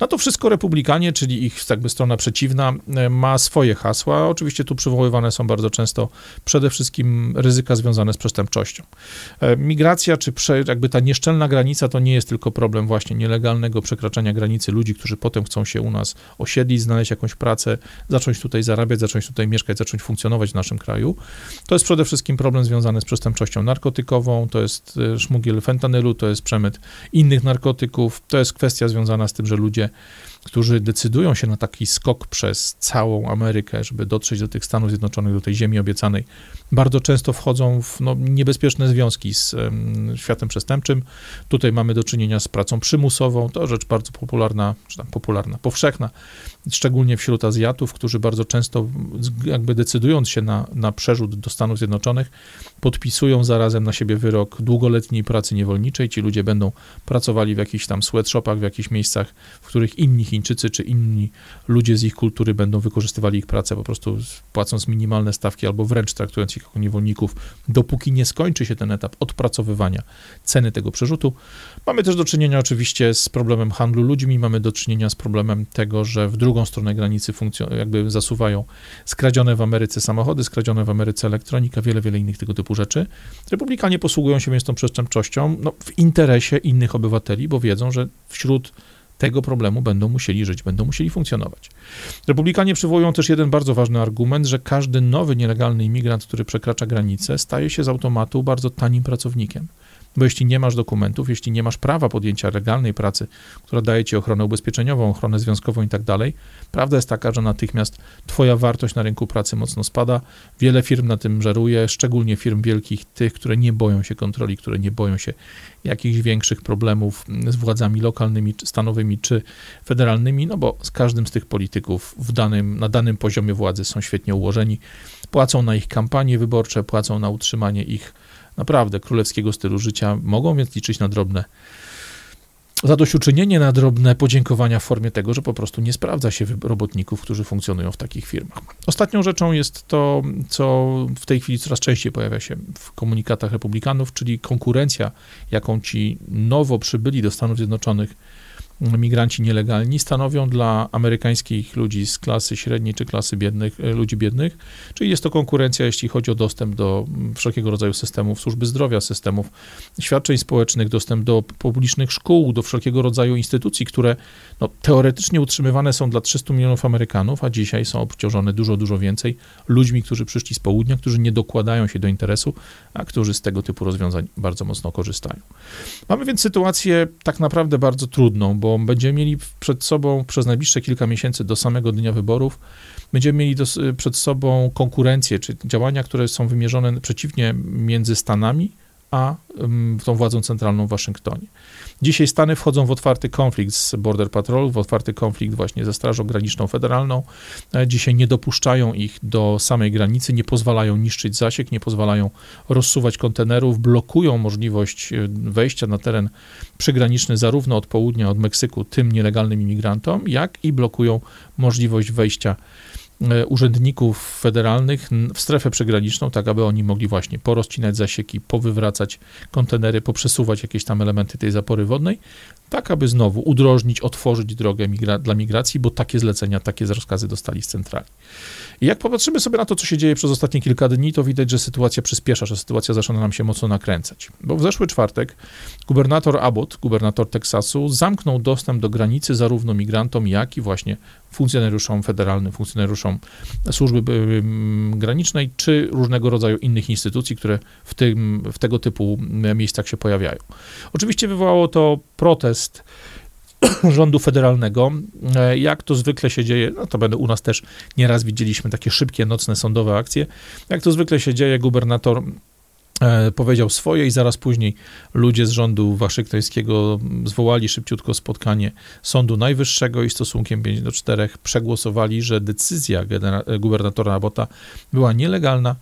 Na to wszystko republikanie, czyli ich jakby strona przeciwna, e, ma swoje hasła. Oczywiście tu przywoływane są bardzo często przede wszystkim ryzyka związane z przestępczością. E, migracja, czy jakby ta nieszczelna granica, to nie jest tylko problem właśnie nielegalnego przekraczania granicy ludzi, którzy potem chcą się u nas osiedlić, znaleźć jakąś pracę, zacząć tutaj zarabiać, zacząć tutaj mieszkać, zacząć funkcjonować w naszym kraju. To jest przede wszystkim problem związany z przestępczością narkotykową, to jest e, szmugiel fentanylu, to jest przemyt innych narkotyków, to jest kwestia związana z tym, że ludzie którzy decydują się na taki skok przez całą Amerykę, żeby dotrzeć do tych Stanów Zjednoczonych, do tej ziemi obiecanej, bardzo często wchodzą w no, niebezpieczne związki z um, światem przestępczym. Tutaj mamy do czynienia z pracą przymusową, to rzecz bardzo popularna, czy tam popularna, powszechna, szczególnie wśród Azjatów, którzy bardzo często, jakby decydując się na, na przerzut do Stanów Zjednoczonych, podpisują zarazem na siebie wyrok długoletniej pracy niewolniczej. Ci ludzie będą pracowali w jakichś tam sweatshopach, w jakichś miejscach, w których inni Chińczycy czy inni ludzie z ich kultury będą wykorzystywali ich pracę, po prostu płacąc minimalne stawki albo wręcz traktując ich jako niewolników, dopóki nie skończy się ten etap odpracowywania ceny tego przerzutu. Mamy też do czynienia oczywiście z problemem handlu ludźmi, mamy do czynienia z problemem tego, że w drugą stronę granicy jakby zasuwają skradzione w Ameryce samochody, skradzione w Ameryce elektronika, wiele, wiele innych tego typu rzeczy. Republikanie posługują się więc tą przestępczością no, w interesie innych obywateli, bo wiedzą, że wśród tego problemu będą musieli żyć, będą musieli funkcjonować. Republikanie przywołują też jeden bardzo ważny argument, że każdy nowy nielegalny imigrant, który przekracza granicę, staje się z automatu bardzo tanim pracownikiem. Bo jeśli nie masz dokumentów, jeśli nie masz prawa podjęcia legalnej pracy, która daje ci ochronę ubezpieczeniową, ochronę związkową i tak dalej, prawda jest taka, że natychmiast twoja wartość na rynku pracy mocno spada. Wiele firm na tym żeruje, szczególnie firm wielkich, tych, które nie boją się kontroli, które nie boją się jakichś większych problemów z władzami lokalnymi, stanowymi czy federalnymi, no bo z każdym z tych polityków w danym, na danym poziomie władzy są świetnie ułożeni, płacą na ich kampanie wyborcze, płacą na utrzymanie ich naprawdę królewskiego stylu życia, mogą więc liczyć na drobne zadośćuczynienie, na drobne podziękowania w formie tego, że po prostu nie sprawdza się robotników, którzy funkcjonują w takich firmach. Ostatnią rzeczą jest to, co w tej chwili coraz częściej pojawia się w komunikatach republikanów, czyli konkurencja, jaką ci nowo przybyli do Stanów Zjednoczonych migranci nielegalni stanowią dla amerykańskich ludzi z klasy średniej czy klasy biednych, e, ludzi biednych, czyli jest to konkurencja, jeśli chodzi o dostęp do mm, wszelkiego rodzaju systemów służby zdrowia, systemów świadczeń społecznych, dostęp do publicznych szkół, do wszelkiego rodzaju instytucji, które no, teoretycznie utrzymywane są dla 300 milionów Amerykanów, a dzisiaj są obciążone dużo, dużo więcej ludźmi, którzy przyszli z południa, którzy nie dokładają się do interesu, a którzy z tego typu rozwiązań bardzo mocno korzystają. Mamy więc sytuację tak naprawdę bardzo trudną, bo będziemy mieli przed sobą przez najbliższe kilka miesięcy do samego dnia wyborów, będziemy mieli do, przed sobą konkurencję, czy działania, które są wymierzone przeciwnie między Stanami a tą władzą centralną w Waszyngtonie. Dzisiaj Stany wchodzą w otwarty konflikt z Border Patrol, w otwarty konflikt właśnie ze Strażą Graniczną Federalną. E, dzisiaj nie dopuszczają ich do samej granicy, nie pozwalają niszczyć zasiek, nie pozwalają rozsuwać kontenerów, blokują możliwość e, wejścia na teren przygraniczny zarówno od południa, od Meksyku, tym nielegalnym imigrantom, jak i blokują możliwość wejścia urzędników federalnych w strefę przygraniczną, tak aby oni mogli właśnie porozcinać zasieki, powywracać kontenery, poprzesuwać jakieś tam elementy tej zapory wodnej, tak aby znowu udrożnić, otworzyć drogę migra dla migracji, bo takie zlecenia, takie rozkazy dostali z centrali. I jak popatrzymy sobie na to, co się dzieje przez ostatnie kilka dni, to widać, że sytuacja przyspiesza, że sytuacja zaczyna nam się mocno nakręcać. Bo w zeszły czwartek gubernator Abbott, gubernator Teksasu, zamknął dostęp do granicy zarówno migrantom, jak i właśnie funkcjonariuszom federalnym, funkcjonariuszom służby granicznej, czy różnego rodzaju innych instytucji, które w, tym, w tego typu miejscach się pojawiają. Oczywiście wywołało to protest rządu federalnego. E, jak to zwykle się dzieje, no to będę u nas też nieraz widzieliśmy takie szybkie, nocne sądowe akcje. Jak to zwykle się dzieje, gubernator powiedział swoje i zaraz później ludzie z rządu waszyngtońskiego zwołali szybciutko spotkanie Sądu Najwyższego i stosunkiem 5 do 4 przegłosowali, że decyzja gubernatora Abota była nielegalna,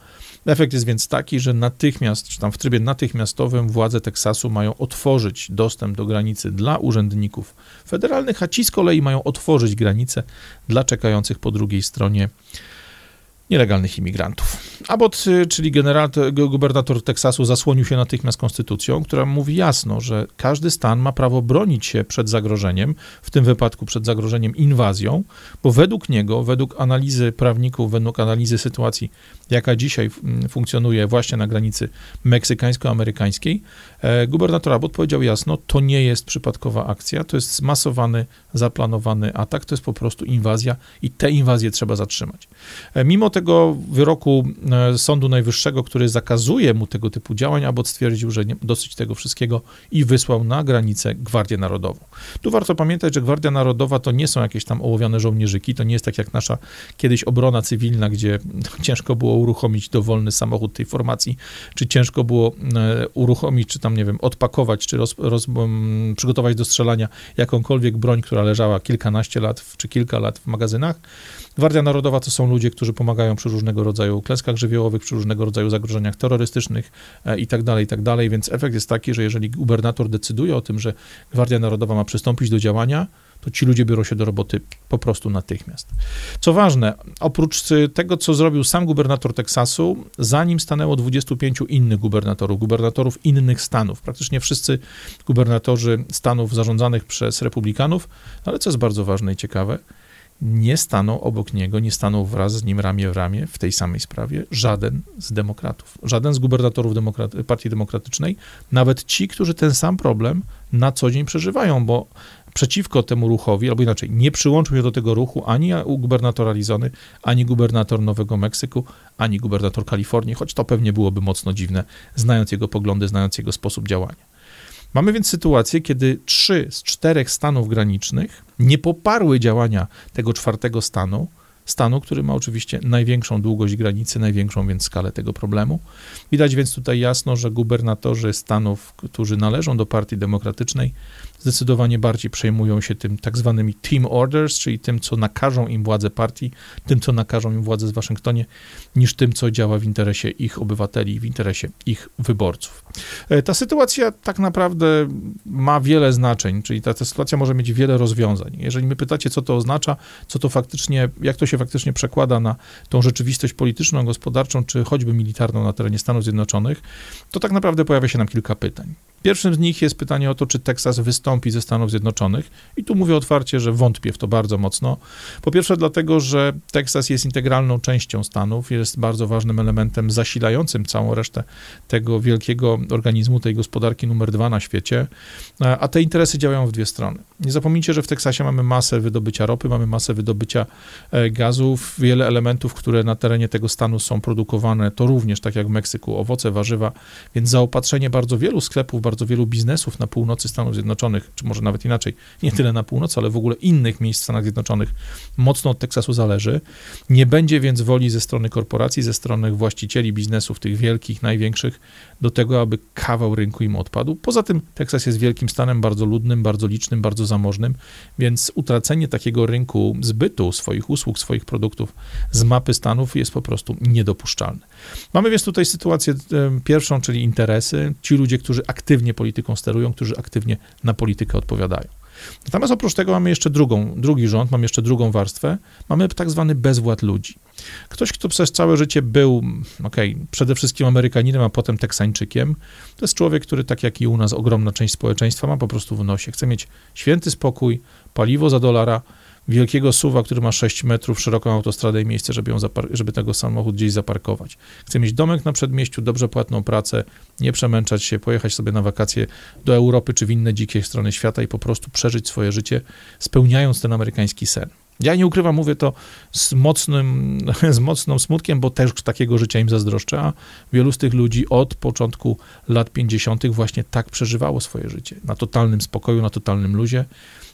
Efekt jest więc taki, że natychmiast, czy tam w trybie natychmiastowym władze Teksasu mają otworzyć dostęp do granicy dla urzędników federalnych, a ci z kolei mają otworzyć granice dla czekających po drugiej stronie nielegalnych imigrantów. Abbott, y, czyli general, gubernator Teksasu, zasłonił się natychmiast konstytucją, która mówi jasno, że każdy stan ma prawo bronić się przed zagrożeniem, w tym wypadku przed zagrożeniem inwazją, bo według niego, według analizy prawników, według analizy sytuacji, jaka dzisiaj mm, funkcjonuje właśnie na granicy meksykańsko-amerykańskiej, e, gubernator Abbott powiedział jasno, to nie jest przypadkowa akcja, to jest zmasowany, zaplanowany atak, to jest po prostu inwazja i tę inwazję trzeba zatrzymać. E, mimo tego wyroku e, Sądu Najwyższego, który zakazuje mu tego typu działań, Abbott stwierdził, że nie, dosyć tego wszystkiego i wysłał na granicę Gwardię Narodową. Tu warto pamiętać, że Gwardia Narodowa to nie są jakieś tam ołowiane żołnierzyki, to nie jest tak jak nasza kiedyś obrona cywilna, gdzie ciężko było uruchomić dowolny samochód tej formacji, czy ciężko było e, uruchomić, czy tam, nie wiem, odpakować, czy roz, roz, przygotować do strzelania jakąkolwiek broń, która leżała kilkanaście lat, czy kilka lat w magazynach. Gwardia Narodowa to są ludzie, którzy pomagają przy różnego rodzaju klęskach żywiołowych, przy różnego rodzaju zagrożeniach terrorystycznych e, i tak dalej, i tak dalej, więc efekt jest taki, że jeżeli gubernator decyduje o tym, że Gwardia Narodowa ma przystąpić do działania, to ci ludzie biorą się do roboty po prostu natychmiast. Co ważne, oprócz tego, co zrobił sam gubernator Teksasu, za nim stanęło 25 innych gubernatorów, gubernatorów innych stanów. Praktycznie wszyscy gubernatorzy stanów zarządzanych przez republikanów, ale co jest bardzo ważne i ciekawe, nie stanął obok niego, nie stanął wraz z nim ramię w ramię w tej samej sprawie żaden z demokratów, żaden z gubernatorów demokraty, Partii Demokratycznej, nawet ci, którzy ten sam problem na co dzień przeżywają, bo przeciwko temu ruchowi, albo inaczej, nie przyłączył się do tego ruchu ani gubernator Arizony, ani gubernator Nowego Meksyku, ani gubernator Kalifornii, choć to pewnie byłoby mocno dziwne, znając jego poglądy, znając jego sposób działania. Mamy więc sytuację, kiedy trzy z czterech stanów granicznych nie poparły działania tego czwartego stanu, stanu, który ma oczywiście największą długość granicy, największą więc skalę tego problemu. Widać więc tutaj jasno, że gubernatorzy stanów, którzy należą do Partii Demokratycznej, zdecydowanie bardziej przejmują się tym tak zwanymi team orders, czyli tym, co nakażą im władze partii, tym, co nakażą im władze z Waszyngtonie, niż tym, co działa w interesie ich obywateli, w interesie ich wyborców. E, ta sytuacja tak naprawdę ma wiele znaczeń, czyli ta, ta sytuacja może mieć wiele rozwiązań. Jeżeli my pytacie, co to oznacza, co to faktycznie, jak to się faktycznie przekłada na tą rzeczywistość polityczną, gospodarczą, czy choćby militarną na terenie Stanów Zjednoczonych, to tak naprawdę pojawia się nam kilka pytań. Pierwszym z nich jest pytanie o to, czy Teksas wystąpi ze Stanów Zjednoczonych. I tu mówię otwarcie, że wątpię w to bardzo mocno. Po pierwsze, dlatego, że Teksas jest integralną częścią Stanów, jest bardzo ważnym elementem zasilającym całą resztę tego wielkiego organizmu, tej gospodarki numer dwa na świecie, a te interesy działają w dwie strony. Nie zapomnijcie, że w Teksasie mamy masę wydobycia ropy, mamy masę wydobycia e, gazów, wiele elementów, które na terenie tego stanu są produkowane, to również, tak jak w Meksyku, owoce, warzywa, więc zaopatrzenie bardzo wielu sklepów, bardzo wielu biznesów na północy Stanów Zjednoczonych, czy może nawet inaczej, nie tyle na północ, ale w ogóle innych miejsc w Stanach Zjednoczonych, mocno od Teksasu zależy. Nie będzie więc woli ze strony korporacji, ze strony właścicieli biznesów, tych wielkich, największych, do tego, aby kawał rynku im odpadł. Poza tym Teksas jest wielkim stanem, bardzo ludnym, bardzo licznym, bardzo zamożnym, więc utracenie takiego rynku zbytu swoich usług, swoich produktów z mapy stanów jest po prostu niedopuszczalne. Mamy więc tutaj sytuację pierwszą, czyli interesy, ci ludzie, którzy aktywnie polityką sterują, którzy aktywnie na politykę odpowiadają. Natomiast oprócz tego mamy jeszcze drugą, drugi rząd, mamy jeszcze drugą warstwę, mamy tak zwany bezwład ludzi. Ktoś, kto przez całe życie był, okej, okay, przede wszystkim Amerykaninem, a potem Teksańczykiem, to jest człowiek, który tak jak i u nas ogromna część społeczeństwa ma po prostu w nosie. Chce mieć święty spokój, paliwo za dolara, wielkiego suwa, który ma 6 metrów, szeroką autostradę i miejsce, żeby, ją żeby tego samochód gdzieś zaparkować. Chcę mieć domek na przedmieściu, dobrze płatną pracę, nie przemęczać się, pojechać sobie na wakacje do Europy czy w inne dzikie strony świata i po prostu przeżyć swoje życie, spełniając ten amerykański sen. Ja nie ukrywam, mówię to z mocnym, z mocnym smutkiem, bo też takiego życia im zazdroszczę, a wielu z tych ludzi od początku lat 50. właśnie tak przeżywało swoje życie. Na totalnym spokoju, na totalnym luzie,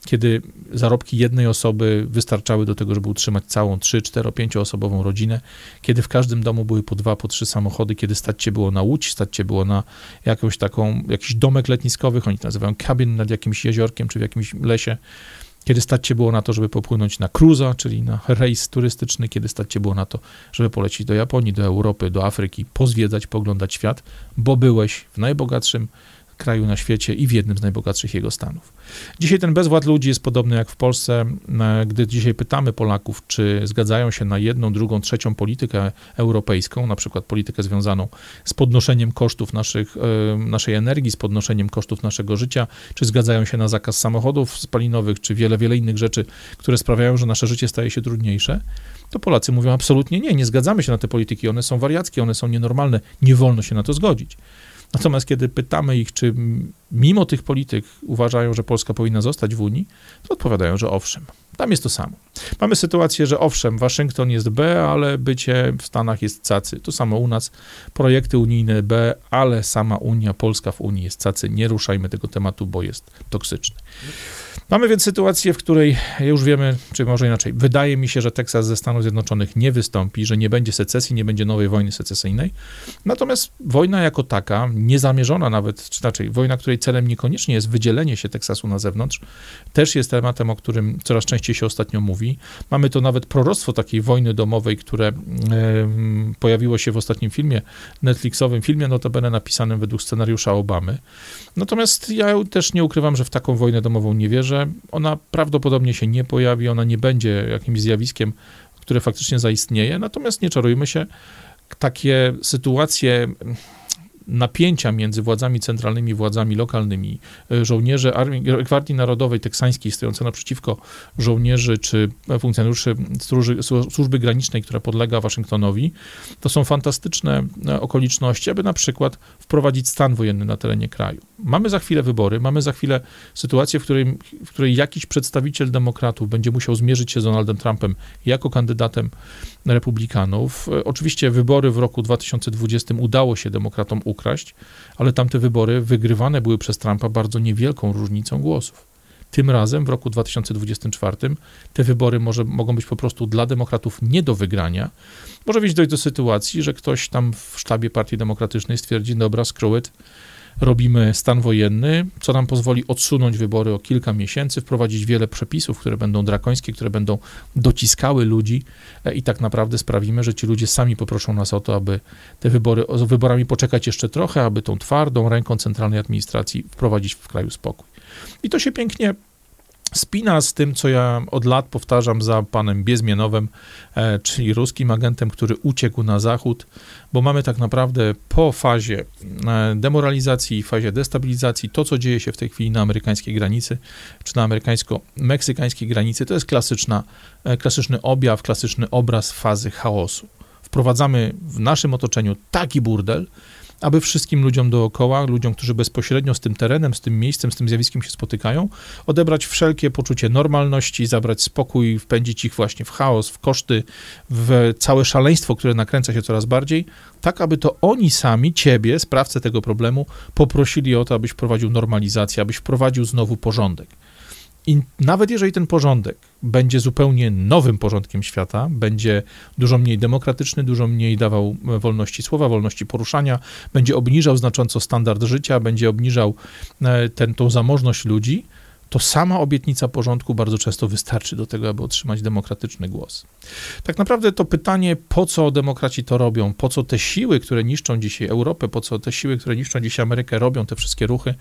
kiedy zarobki jednej osoby wystarczały do tego, żeby utrzymać całą 3, 4, 5 osobową rodzinę, kiedy w każdym domu były po dwa, po trzy samochody, kiedy stać się było na łódź, stać się było na jakąś taką, jakiś domek letniskowy, oni to nazywają cabin nad jakimś jeziorkiem czy w jakimś lesie, kiedy stać się było na to, żeby popłynąć na cruza, czyli na rejs turystyczny, kiedy stać się było na to, żeby polecieć do Japonii, do Europy, do Afryki, pozwiedzać, poglądać świat, bo byłeś w najbogatszym kraju na świecie i w jednym z najbogatszych jego stanów. Dzisiaj ten bezwład ludzi jest podobny jak w Polsce. E, gdy dzisiaj pytamy Polaków, czy zgadzają się na jedną, drugą, trzecią politykę europejską, na przykład politykę związaną z podnoszeniem kosztów naszych, e, naszej energii, z podnoszeniem kosztów naszego życia, czy zgadzają się na zakaz samochodów spalinowych, czy wiele, wiele innych rzeczy, które sprawiają, że nasze życie staje się trudniejsze, to Polacy mówią absolutnie nie, nie zgadzamy się na te polityki, one są wariackie, one są nienormalne, nie wolno się na to zgodzić. Natomiast kiedy pytamy ich, czy mimo tych polityk uważają, że Polska powinna zostać w Unii, to odpowiadają, że owszem. Tam jest to samo. Mamy sytuację, że owszem, Waszyngton jest B, ale bycie w Stanach jest cacy. To samo u nas. Projekty unijne B, ale sama Unia, Polska w Unii jest cacy. Nie ruszajmy tego tematu, bo jest toksyczny. Mamy więc sytuację, w której już wiemy, czy może inaczej, wydaje mi się, że Teksas ze Stanów Zjednoczonych nie wystąpi, że nie będzie secesji, nie będzie nowej wojny secesyjnej. Natomiast wojna jako taka, niezamierzona nawet, czy raczej wojna, której celem niekoniecznie jest wydzielenie się Teksasu na zewnątrz, też jest tematem, o którym coraz częściej się ostatnio mówi. Mamy to nawet proroctwo takiej wojny domowej, które pojawiło się w ostatnim filmie, Netflixowym filmie, notabene napisanym według scenariusza Obamy. Natomiast ja też nie ukrywam, że w taką wojnę domową nie wierzę. Ona prawdopodobnie się nie pojawi, ona nie będzie jakimś zjawiskiem, które faktycznie zaistnieje. Natomiast nie czarujmy się, takie sytuacje napięcia między władzami centralnymi władzami lokalnymi, e, żołnierze Armii, Gwardii Narodowej Teksańskiej stojące naprzeciwko żołnierzy czy funkcjonariuszy służby, służby granicznej, która podlega Waszyngtonowi, to są fantastyczne e, okoliczności, aby na przykład wprowadzić stan wojenny na terenie kraju. Mamy za chwilę wybory, mamy za chwilę sytuację, w której, w której jakiś przedstawiciel demokratów będzie musiał zmierzyć się z Donaldem Trumpem jako kandydatem republikanów. E, oczywiście wybory w roku 2020 udało się demokratom ukraść, ale tamte wybory wygrywane były przez Trumpa bardzo niewielką różnicą głosów. Tym razem w roku 2024 te wybory może, mogą być po prostu dla demokratów nie do wygrania. Może być dojść do sytuacji, że ktoś tam w sztabie Partii Demokratycznej stwierdzi, dobra, screw it, robimy stan wojenny, co nam pozwoli odsunąć wybory o kilka miesięcy, wprowadzić wiele przepisów, które będą drakońskie, które będą dociskały ludzi e, i tak naprawdę sprawimy, że ci ludzie sami poproszą nas o to, aby te wybory, z wyborami poczekać jeszcze trochę, aby tą twardą ręką centralnej administracji wprowadzić w kraju spokój. I to się pięknie spina z tym, co ja od lat powtarzam za panem Biezmienowem, e, czyli ruskim agentem, który uciekł na zachód, bo mamy tak naprawdę po fazie e, demoralizacji, fazie destabilizacji, to co dzieje się w tej chwili na amerykańskiej granicy, czy na amerykańsko-meksykańskiej granicy, to jest klasyczna, e, klasyczny objaw, klasyczny obraz fazy chaosu. Wprowadzamy w naszym otoczeniu taki burdel, aby wszystkim ludziom dookoła, ludziom, którzy bezpośrednio z tym terenem, z tym miejscem, z tym zjawiskiem się spotykają, odebrać wszelkie poczucie normalności, zabrać spokój, wpędzić ich właśnie w chaos, w koszty, w całe szaleństwo, które nakręca się coraz bardziej, tak aby to oni sami, ciebie, sprawcę tego problemu, poprosili o to, abyś wprowadził normalizację, abyś wprowadził znowu porządek. I nawet jeżeli ten porządek będzie zupełnie nowym porządkiem świata, będzie dużo mniej demokratyczny, dużo mniej dawał wolności słowa, wolności poruszania, będzie obniżał znacząco standard życia, będzie obniżał e, ten, tą zamożność ludzi, to sama obietnica porządku bardzo często wystarczy do tego, aby otrzymać demokratyczny głos. Tak naprawdę to pytanie, po co demokraci to robią, po co te siły, które niszczą dzisiaj Europę, po co te siły, które niszczą dzisiaj Amerykę, robią te wszystkie ruchy,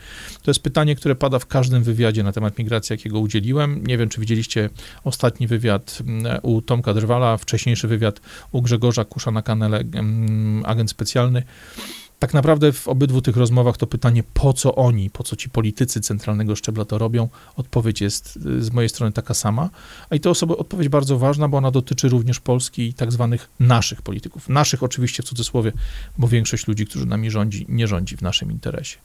to jest pytanie, które pada w każdym wywiadzie na temat migracji, jakiego udzieliłem. Nie wiem, czy widzieliście ostatni wywiad mm, u Tomka Drwala, wcześniejszy wywiad u Grzegorza Kusza na kanale mm, Agent Specjalny tak naprawdę w obydwu tych rozmowach to pytanie, po co oni, po co ci politycy centralnego szczebla to robią, odpowiedź jest y, z mojej strony taka sama. A i to osoba, odpowiedź bardzo ważna, bo ona dotyczy również Polski i tak zwanych naszych polityków. Naszych oczywiście w cudzysłowie, bo większość ludzi, którzy nami rządzi, nie rządzi w naszym interesie.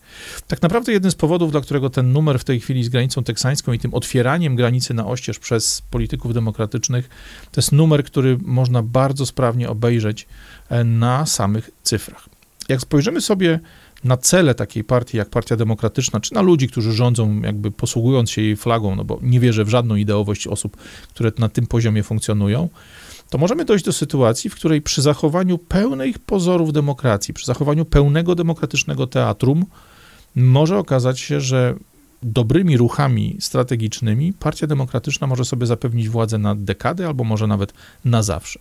Tak naprawdę jeden z powodów, dla którego ten numer w tej chwili z granicą teksańską i tym otwieraniem granicy na oścież przez polityków demokratycznych, to jest numer, który można bardzo sprawnie obejrzeć e, na samych cyfrach. Jak spojrzymy sobie na cele takiej partii jak Partia Demokratyczna, czy na ludzi, którzy rządzą, jakby posługując się jej flagą, no bo nie wierzę w żadną ideowość osób, które na tym poziomie funkcjonują, to możemy dojść do sytuacji, w której przy zachowaniu pełnych pozorów demokracji, przy zachowaniu pełnego demokratycznego teatrum, może okazać się, że dobrymi ruchami strategicznymi Partia Demokratyczna może sobie zapewnić władzę na dekady albo może nawet na zawsze.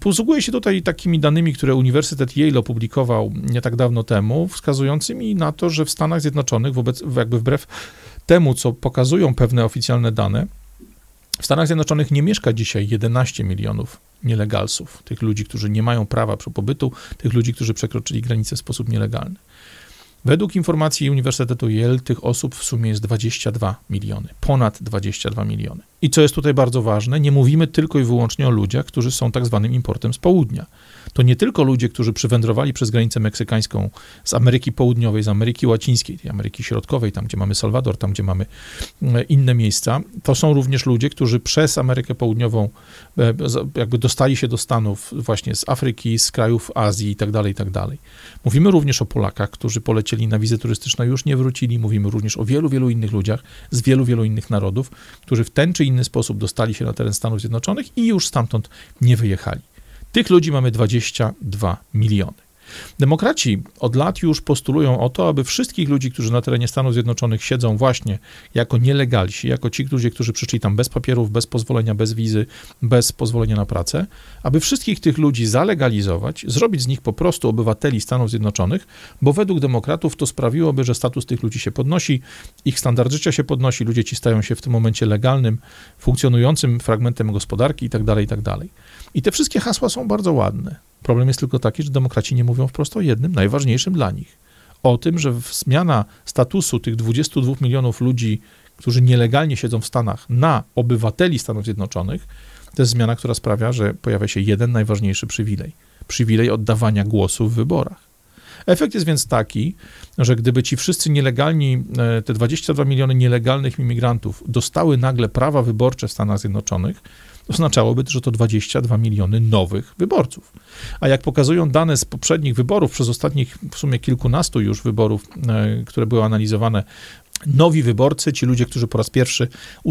Posługuję się tutaj takimi danymi, które Uniwersytet Yale opublikował nie tak dawno temu, wskazującymi na to, że w Stanach Zjednoczonych, wobec, jakby wbrew temu, co pokazują pewne oficjalne dane, w Stanach Zjednoczonych nie mieszka dzisiaj 11 milionów nielegalsów, tych ludzi, którzy nie mają prawa pobytu, tych ludzi, którzy przekroczyli granicę w sposób nielegalny. Według informacji Uniwersytetu Yale tych osób w sumie jest 22 miliony, ponad 22 miliony. I co jest tutaj bardzo ważne, nie mówimy tylko i wyłącznie o ludziach, którzy są tak zwanym importem z południa. To nie tylko ludzie, którzy przywędrowali przez granicę meksykańską z Ameryki Południowej, z Ameryki Łacińskiej, tej Ameryki Środkowej, tam gdzie mamy Salwador, tam gdzie mamy e, inne miejsca. To są również ludzie, którzy przez Amerykę Południową e, jakby dostali się do Stanów właśnie z Afryki, z krajów Azji i tak dalej, i tak dalej. Mówimy również o Polakach, którzy polecieli na wizę turystyczną, już nie wrócili. Mówimy również o wielu, wielu innych ludziach z wielu, wielu innych narodów, którzy w ten czy inny sposób dostali się na teren Stanów Zjednoczonych i już stamtąd nie wyjechali. Tych ludzi mamy 22 miliony. Demokraci od lat już postulują o to, aby wszystkich ludzi, którzy na terenie Stanów Zjednoczonych siedzą właśnie jako nielegalsi, jako ci ludzie, którzy przyszli tam bez papierów, bez pozwolenia, bez wizy, bez pozwolenia na pracę, aby wszystkich tych ludzi zalegalizować, zrobić z nich po prostu obywateli Stanów Zjednoczonych, bo według demokratów to sprawiłoby, że status tych ludzi się podnosi, ich standard życia się podnosi, ludzie ci stają się w tym momencie legalnym, funkcjonującym fragmentem gospodarki itd., tak itd. Tak I te wszystkie hasła są bardzo ładne. Problem jest tylko taki, że demokraci nie mówią wprost o jednym, najważniejszym dla nich. O tym, że zmiana statusu tych 22 milionów ludzi, którzy nielegalnie siedzą w Stanach, na obywateli Stanów Zjednoczonych, to jest zmiana, która sprawia, że pojawia się jeden najważniejszy przywilej przywilej oddawania głosu w wyborach. Efekt jest więc taki, że gdyby ci wszyscy nielegalni, e, te 22 miliony nielegalnych imigrantów dostały nagle prawa wyborcze w Stanach Zjednoczonych, oznaczałoby, że to 22 miliony nowych wyborców. A jak pokazują dane z poprzednich wyborów, przez ostatnich w sumie kilkunastu już wyborów, e, które były analizowane nowi wyborcy, ci ludzie, którzy po raz pierwszy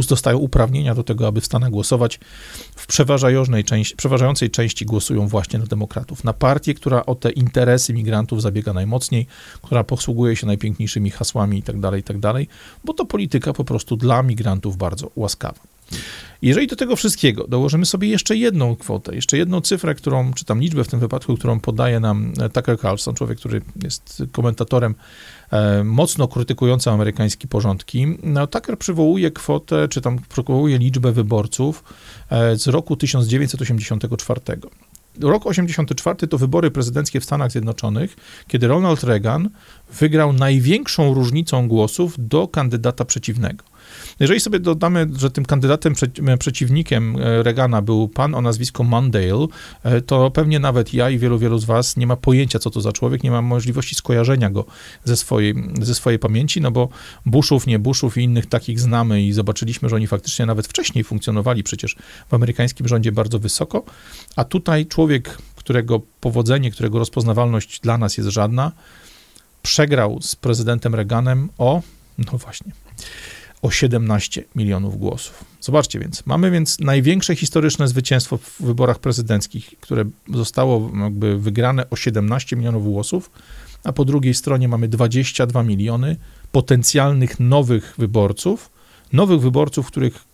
dostają uprawnienia do tego, aby w Stanach głosować, w przeważającej części, przeważającej części głosują właśnie na demokratów, na partię, która o te interesy migrantów zabiega najmocniej, która posługuje się najpiękniejszymi hasłami itd., tak itd., tak bo to polityka po prostu dla migrantów bardzo łaskawa. Jeżeli do tego wszystkiego dołożymy sobie jeszcze jedną kwotę, jeszcze jedną cyfrę, którą, czy tam liczbę w tym wypadku, którą podaje nam Tucker Carlson, człowiek, który jest komentatorem e, mocno krytykującym amerykańskie porządki, no, Tucker przywołuje kwotę, czy tam przywołuje liczbę wyborców e, z roku 1984. Rok 84 to wybory prezydenckie w Stanach Zjednoczonych, kiedy Ronald Reagan wygrał największą różnicą głosów do kandydata przeciwnego. Jeżeli sobie dodamy, że tym kandydatem, e, przeciwnikiem e, Reagana był pan o nazwisku Mondale, e, to pewnie nawet ja i wielu, wielu z was nie ma pojęcia, co to za człowiek, nie ma możliwości skojarzenia go ze swojej, ze swojej pamięci, no bo Bushów, nie Bushów i innych takich znamy i zobaczyliśmy, że oni faktycznie nawet wcześniej funkcjonowali przecież w amerykańskim rządzie bardzo wysoko, a tutaj człowiek, którego powodzenie, którego rozpoznawalność dla nas jest żadna, przegrał z prezydentem Reaganem o, no właśnie, o 17 milionów głosów. Zobaczcie więc, mamy więc największe historyczne zwycięstwo w wyborach prezydenckich, które zostało jakby wygrane o 17 milionów głosów, a po drugiej stronie mamy 22 miliony potencjalnych nowych wyborców, nowych wyborców, których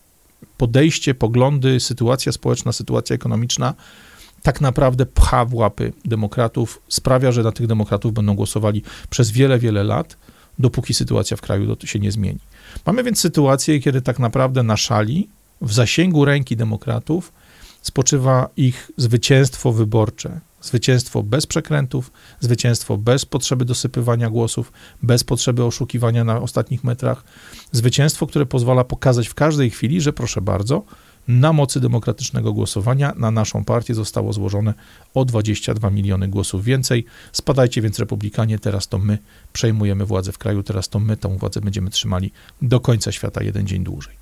podejście, poglądy, sytuacja społeczna, sytuacja ekonomiczna tak naprawdę pcha w łapy demokratów, sprawia, że na tych demokratów będą głosowali przez wiele, wiele lat, dopóki sytuacja w kraju się nie zmieni. Mamy więc sytuację, kiedy tak naprawdę na szali, w zasięgu ręki demokratów, spoczywa ich zwycięstwo wyborcze. Zwycięstwo bez przekrętów, zwycięstwo bez potrzeby dosypywania głosów, bez potrzeby oszukiwania na ostatnich metrach. Zwycięstwo, które pozwala pokazać w każdej chwili, że proszę bardzo, na mocy demokratycznego głosowania na naszą partię zostało złożone o 22 miliony głosów więcej. Spadajcie więc republikanie, teraz to my przejmujemy władzę w kraju, teraz to my tę władzę będziemy trzymali do końca świata jeden dzień dłużej.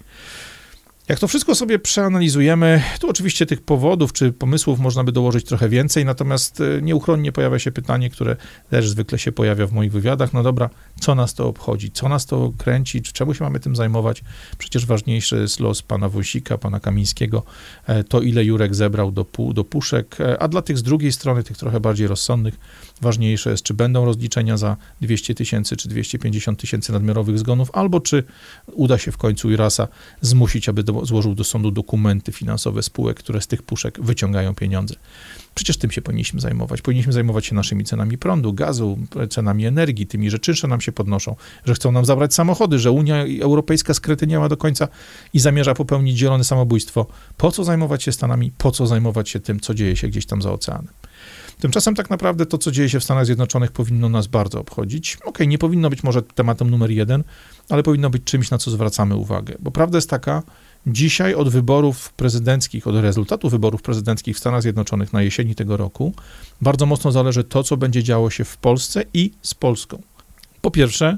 Jak to wszystko sobie przeanalizujemy, to oczywiście tych powodów czy pomysłów można by dołożyć trochę więcej, natomiast e, nieuchronnie pojawia się pytanie, które też zwykle się pojawia w moich wywiadach. No dobra, co nas to obchodzi? Co nas to kręci? Czy czemu się mamy tym zajmować? Przecież ważniejszy jest los pana Wąsika, pana Kamińskiego, e, to ile Jurek zebrał do, do puszek, e, a dla tych z drugiej strony, tych trochę bardziej rozsądnych, ważniejsze jest, czy będą rozliczenia za 200 tysięcy czy 250 tysięcy nadmiarowych zgonów, albo czy uda się w końcu IRASA zmusić, aby do, złożył do sądu dokumenty finansowe spółek, które z tych puszek wyciągają pieniądze. Przecież tym się powinniśmy zajmować. Powinniśmy zajmować się naszymi cenami prądu, gazu, cenami energii, tymi, że czynsze nam się podnoszą, że chcą nam zabrać samochody, że Unia Europejska skretyniała do końca i zamierza popełnić zielone samobójstwo. Po co zajmować się Stanami? Po co zajmować się tym, co dzieje się gdzieś tam za oceanem? Tymczasem tak naprawdę to, co dzieje się w Stanach Zjednoczonych, powinno nas bardzo obchodzić. Okej, okay, nie powinno być może tematem numer jeden, ale powinno być czymś, na co zwracamy uwagę. Bo prawda jest taka, dzisiaj od wyborów prezydenckich, od rezultatu wyborów prezydenckich w Stanach Zjednoczonych na jesieni tego roku, bardzo mocno zależy to, co będzie działo się w Polsce i z Polską. Po pierwsze,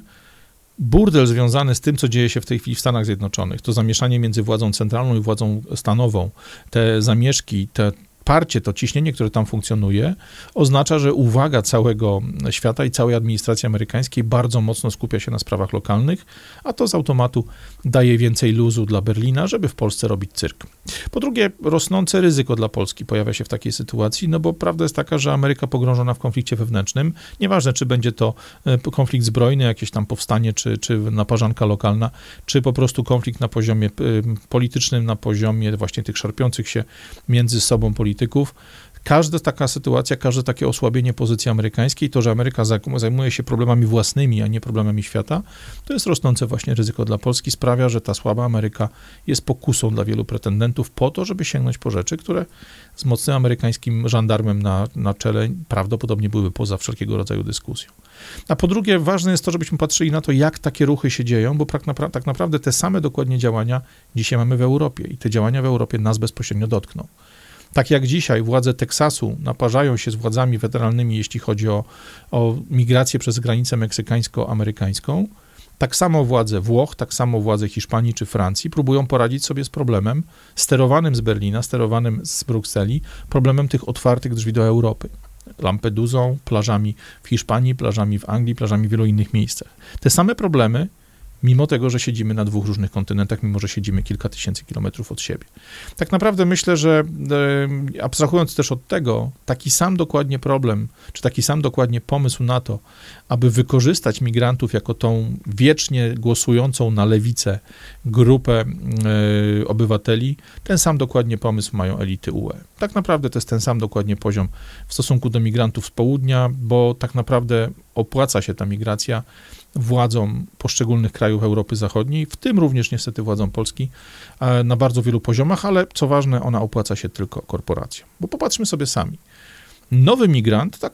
burdel związany z tym, co dzieje się w tej chwili w Stanach Zjednoczonych, to zamieszanie między władzą centralną i władzą stanową, te zamieszki, te parcie, to ciśnienie, które tam funkcjonuje, oznacza, że uwaga całego świata i całej administracji amerykańskiej bardzo mocno skupia się na sprawach lokalnych, a to z automatu daje więcej luzu dla Berlina, żeby w Polsce robić cyrk. Po drugie, rosnące ryzyko dla Polski pojawia się w takiej sytuacji, no bo prawda jest taka, że Ameryka pogrążona w konflikcie wewnętrznym, nieważne czy będzie to e, konflikt zbrojny, jakieś tam powstanie, czy, czy naparzanka lokalna, czy po prostu konflikt na poziomie e, politycznym, na poziomie właśnie tych szarpiących się między sobą polityków, polityków. Każda taka sytuacja, każde takie osłabienie pozycji amerykańskiej, to, że Ameryka zajmuje się problemami własnymi, a nie problemami świata, to jest rosnące właśnie ryzyko dla Polski. Sprawia, że ta słaba Ameryka jest pokusą dla wielu pretendentów po to, żeby sięgnąć po rzeczy, które z mocnym amerykańskim żandarmem na, na czele prawdopodobnie były poza wszelkiego rodzaju dyskusją. A po drugie, ważne jest to, żebyśmy patrzyli na to, jak takie ruchy się dzieją, bo tak, napra- tak naprawdę te same dokładnie działania dzisiaj mamy w Europie i te działania w Europie nas bezpośrednio dotkną. Tak jak dzisiaj władze Teksasu naparzają się z władzami federalnymi, jeśli chodzi o, o migrację przez granicę meksykańsko-amerykańską, tak samo władze Włoch, tak samo władze Hiszpanii czy Francji próbują poradzić sobie z problemem sterowanym z Berlina, sterowanym z Brukseli, problemem tych otwartych drzwi do Europy. Lampedusą, plażami w Hiszpanii, plażami w Anglii, plażami w wielu innych miejscach. Te same problemy mimo tego, że siedzimy na dwóch różnych kontynentach, mimo że siedzimy kilka tysięcy kilometrów od siebie. Tak naprawdę myślę, że abstrahując też od tego, taki sam dokładnie problem, czy taki sam dokładnie pomysł na to, aby wykorzystać migrantów jako tą wiecznie głosującą na lewicę grupę e, obywateli, ten sam dokładnie pomysł mają elity UE. Tak naprawdę to jest ten sam dokładnie poziom w stosunku do migrantów z południa, bo tak naprawdę opłaca się ta migracja władzom poszczególnych krajów Europy Zachodniej, w tym również niestety władzom Polski, e, na bardzo wielu poziomach, ale co ważne, ona opłaca się tylko korporacjom. Bo popatrzmy sobie sami. Nowy migrant, tak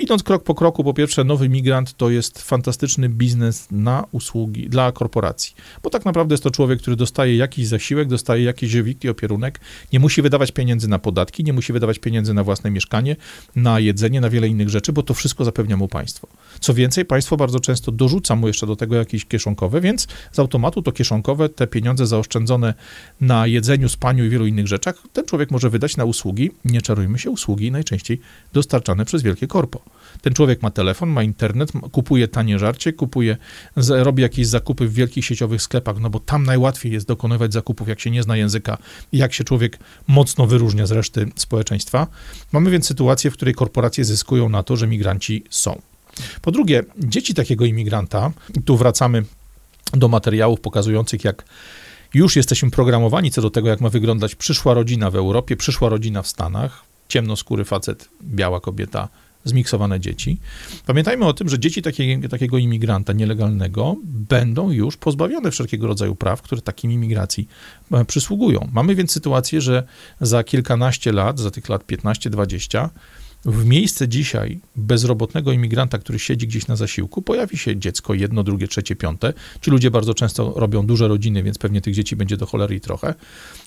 Idąc krok po kroku, po pierwsze, nowy migrant to jest fantastyczny biznes na usługi dla korporacji, bo tak naprawdę jest to człowiek, który dostaje jakiś zasiłek, dostaje jakiś żywik opierunek, nie musi wydawać pieniędzy na podatki, nie musi wydawać pieniędzy na własne mieszkanie, na jedzenie, na wiele innych rzeczy, bo to wszystko zapewnia mu państwo. Co więcej, państwo bardzo często dorzuca mu jeszcze do tego jakieś kieszonkowe, więc z automatu to kieszonkowe, te pieniądze zaoszczędzone na jedzeniu, spaniu i wielu innych rzeczach, ten człowiek może wydać na usługi, nie czarujmy się, usługi najczęściej dostarczane przez wielkie korpo. Ten człowiek ma telefon, ma internet, kupuje tanie żarcie, kupuje, robi jakieś zakupy w wielkich sieciowych sklepach, no bo tam najłatwiej jest dokonywać zakupów, jak się nie zna języka jak się człowiek mocno wyróżnia z reszty społeczeństwa. Mamy więc sytuację, w której korporacje zyskują na to, że migranci są. Po drugie, dzieci takiego imigranta, tu wracamy do materiałów pokazujących, jak już jesteśmy programowani co do tego, jak ma wyglądać przyszła rodzina w Europie, przyszła rodzina w Stanach. Ciemnoskóry facet, biała kobieta, zmiksowane dzieci. Pamiętajmy o tym, że dzieci takiego, imigranta nielegalnego będą już pozbawione wszelkiego rodzaju praw, które takim imigracji e, przysługują. Mamy więc sytuację, że za kilkanaście lat, za tych lat 15-20, w miejsce dzisiaj bezrobotnego imigranta, który siedzi gdzieś na zasiłku, pojawi się dziecko, jedno, drugie, trzecie, piąte. Ci ludzie bardzo często robią duże rodziny, więc pewnie tych dzieci będzie do cholery i trochę.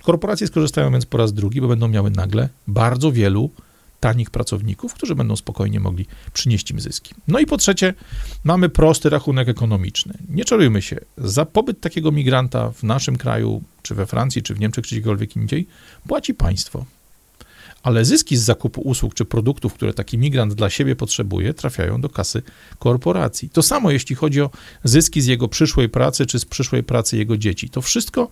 Korporacje skorzystają więc po raz drugi, bo będą miały nagle bardzo wielu tanich pracowników, którzy będą spokojnie mogli przynieść im zyski. No i po trzecie, mamy prosty rachunek ekonomiczny. Nie czarujmy się, za pobyt takiego migranta w naszym kraju, czy we Francji, czy w Niemczech, czy gdziekolwiek indziej, płaci państwo ale zyski z zakupu usług czy produktów, które taki migrant dla siebie potrzebuje, trafiają do kasy korporacji. To samo jeśli chodzi o zyski z jego przyszłej pracy czy z przyszłej pracy jego dzieci. To wszystko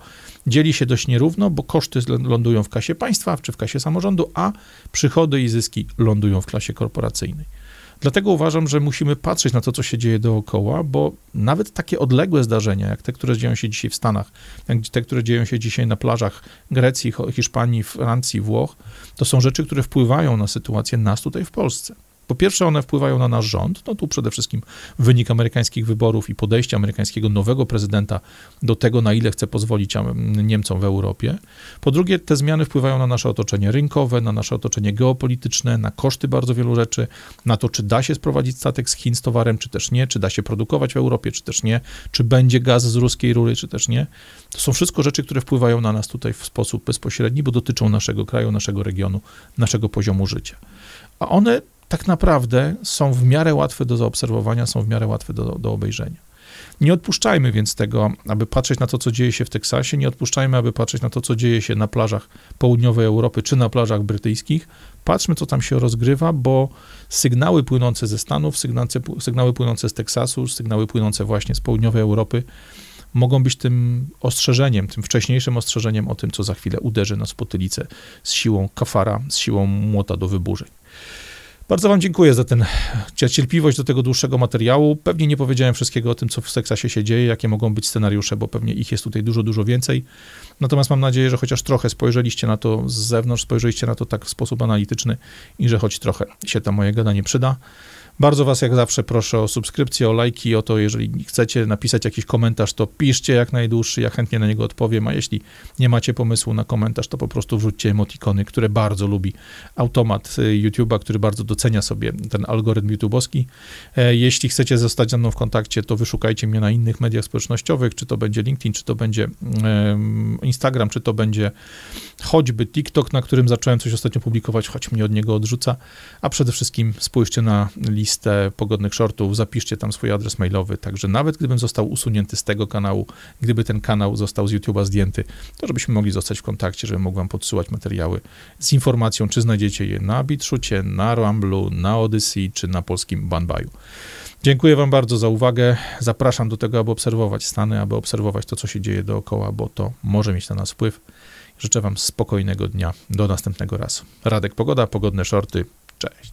dzieli się dość nierówno, bo koszty lądują w kasie państwa czy w kasie samorządu, a przychody i zyski lądują w klasie korporacyjnej. Dlatego uważam, że musimy patrzeć na to, co się dzieje dookoła, bo nawet takie odległe zdarzenia, jak te, które dzieją się dzisiaj w Stanach, jak te, które dzieją się dzisiaj na plażach Grecji, Hiszpanii, Francji, Włoch, to są rzeczy, które wpływają na sytuację nas tutaj w Polsce. Po pierwsze, one wpływają na nasz rząd. No tu przede wszystkim wynik amerykańskich wyborów i podejście amerykańskiego nowego prezydenta do tego, na ile chce pozwolić Niemcom w Europie. Po drugie, te zmiany wpływają na nasze otoczenie rynkowe, na nasze otoczenie geopolityczne, na koszty bardzo wielu rzeczy, na to, czy da się sprowadzić statek z Chin z towarem, czy też nie, czy da się produkować w Europie, czy też nie, czy będzie gaz z ruskiej rury, czy też nie. To są wszystko rzeczy, które wpływają na nas tutaj w sposób bezpośredni, bo dotyczą naszego kraju, naszego regionu, naszego poziomu życia. A one tak naprawdę są w miarę łatwe do zaobserwowania, są w miarę łatwe do, do obejrzenia. Nie odpuszczajmy więc tego, aby patrzeć na to, co dzieje się w Teksasie, nie odpuszczajmy, aby patrzeć na to, co dzieje się na plażach południowej Europy czy na plażach brytyjskich. Patrzmy, co tam się rozgrywa, bo sygnały płynące ze Stanów, sygnały, płynące z Teksasu, sygnały płynące właśnie z południowej Europy mogą być tym ostrzeżeniem, tym wcześniejszym ostrzeżeniem o tym, co za chwilę uderzy nas w potylicę z siłą kafara, z siłą młota do wyburzeń. Bardzo Wam dziękuję za tę cierpliwość do tego dłuższego materiału. Pewnie nie powiedziałem wszystkiego o tym, co w Seksasie się dzieje, jakie mogą być scenariusze, bo pewnie ich jest tutaj dużo, dużo więcej. Natomiast mam nadzieję, że chociaż trochę spojrzeliście na to z zewnątrz, spojrzeliście na to tak w sposób analityczny i że choć trochę się to moje gadanie przyda. Bardzo Was jak zawsze proszę o subskrypcję, o lajki, o to, jeżeli chcecie napisać jakiś komentarz, to piszcie jak najdłuższy, ja chętnie na niego odpowiem, a jeśli nie macie pomysłu na komentarz, to po prostu wrzućcie emotikony, które bardzo lubi automat y, YouTube'a, który bardzo docenia sobie ten algorytm YouTube'owski. E, jeśli chcecie zostać ze mną w kontakcie, to wyszukajcie mnie na innych mediach społecznościowych, czy to będzie LinkedIn, czy to będzie Instagram, czy to będzie choćby TikTok, na którym zacząłem coś ostatnio publikować, choć mnie od niego odrzuca, a przede wszystkim spójrzcie na listę pogodnych shortów, zapiszcie tam swój adres mailowy, także nawet gdybym został usunięty z tego kanału, gdyby ten kanał został z YouTube'a zdjęty, to żebyśmy mogli zostać w kontakcie, żebym mógł wam podsyłać materiały z informacją, czy znajdziecie je na BitShucie, na Ramblu, na Odyssey, czy na polskim Banbaju. Dziękuję Wam bardzo za uwagę. Zapraszam do tego, aby obserwować Stany, aby obserwować to, co się dzieje dookoła, bo to może mieć na nas wpływ. Życzę Wam spokojnego dnia. Do następnego razu. Radek Pogoda, pogodne shorty. Cześć.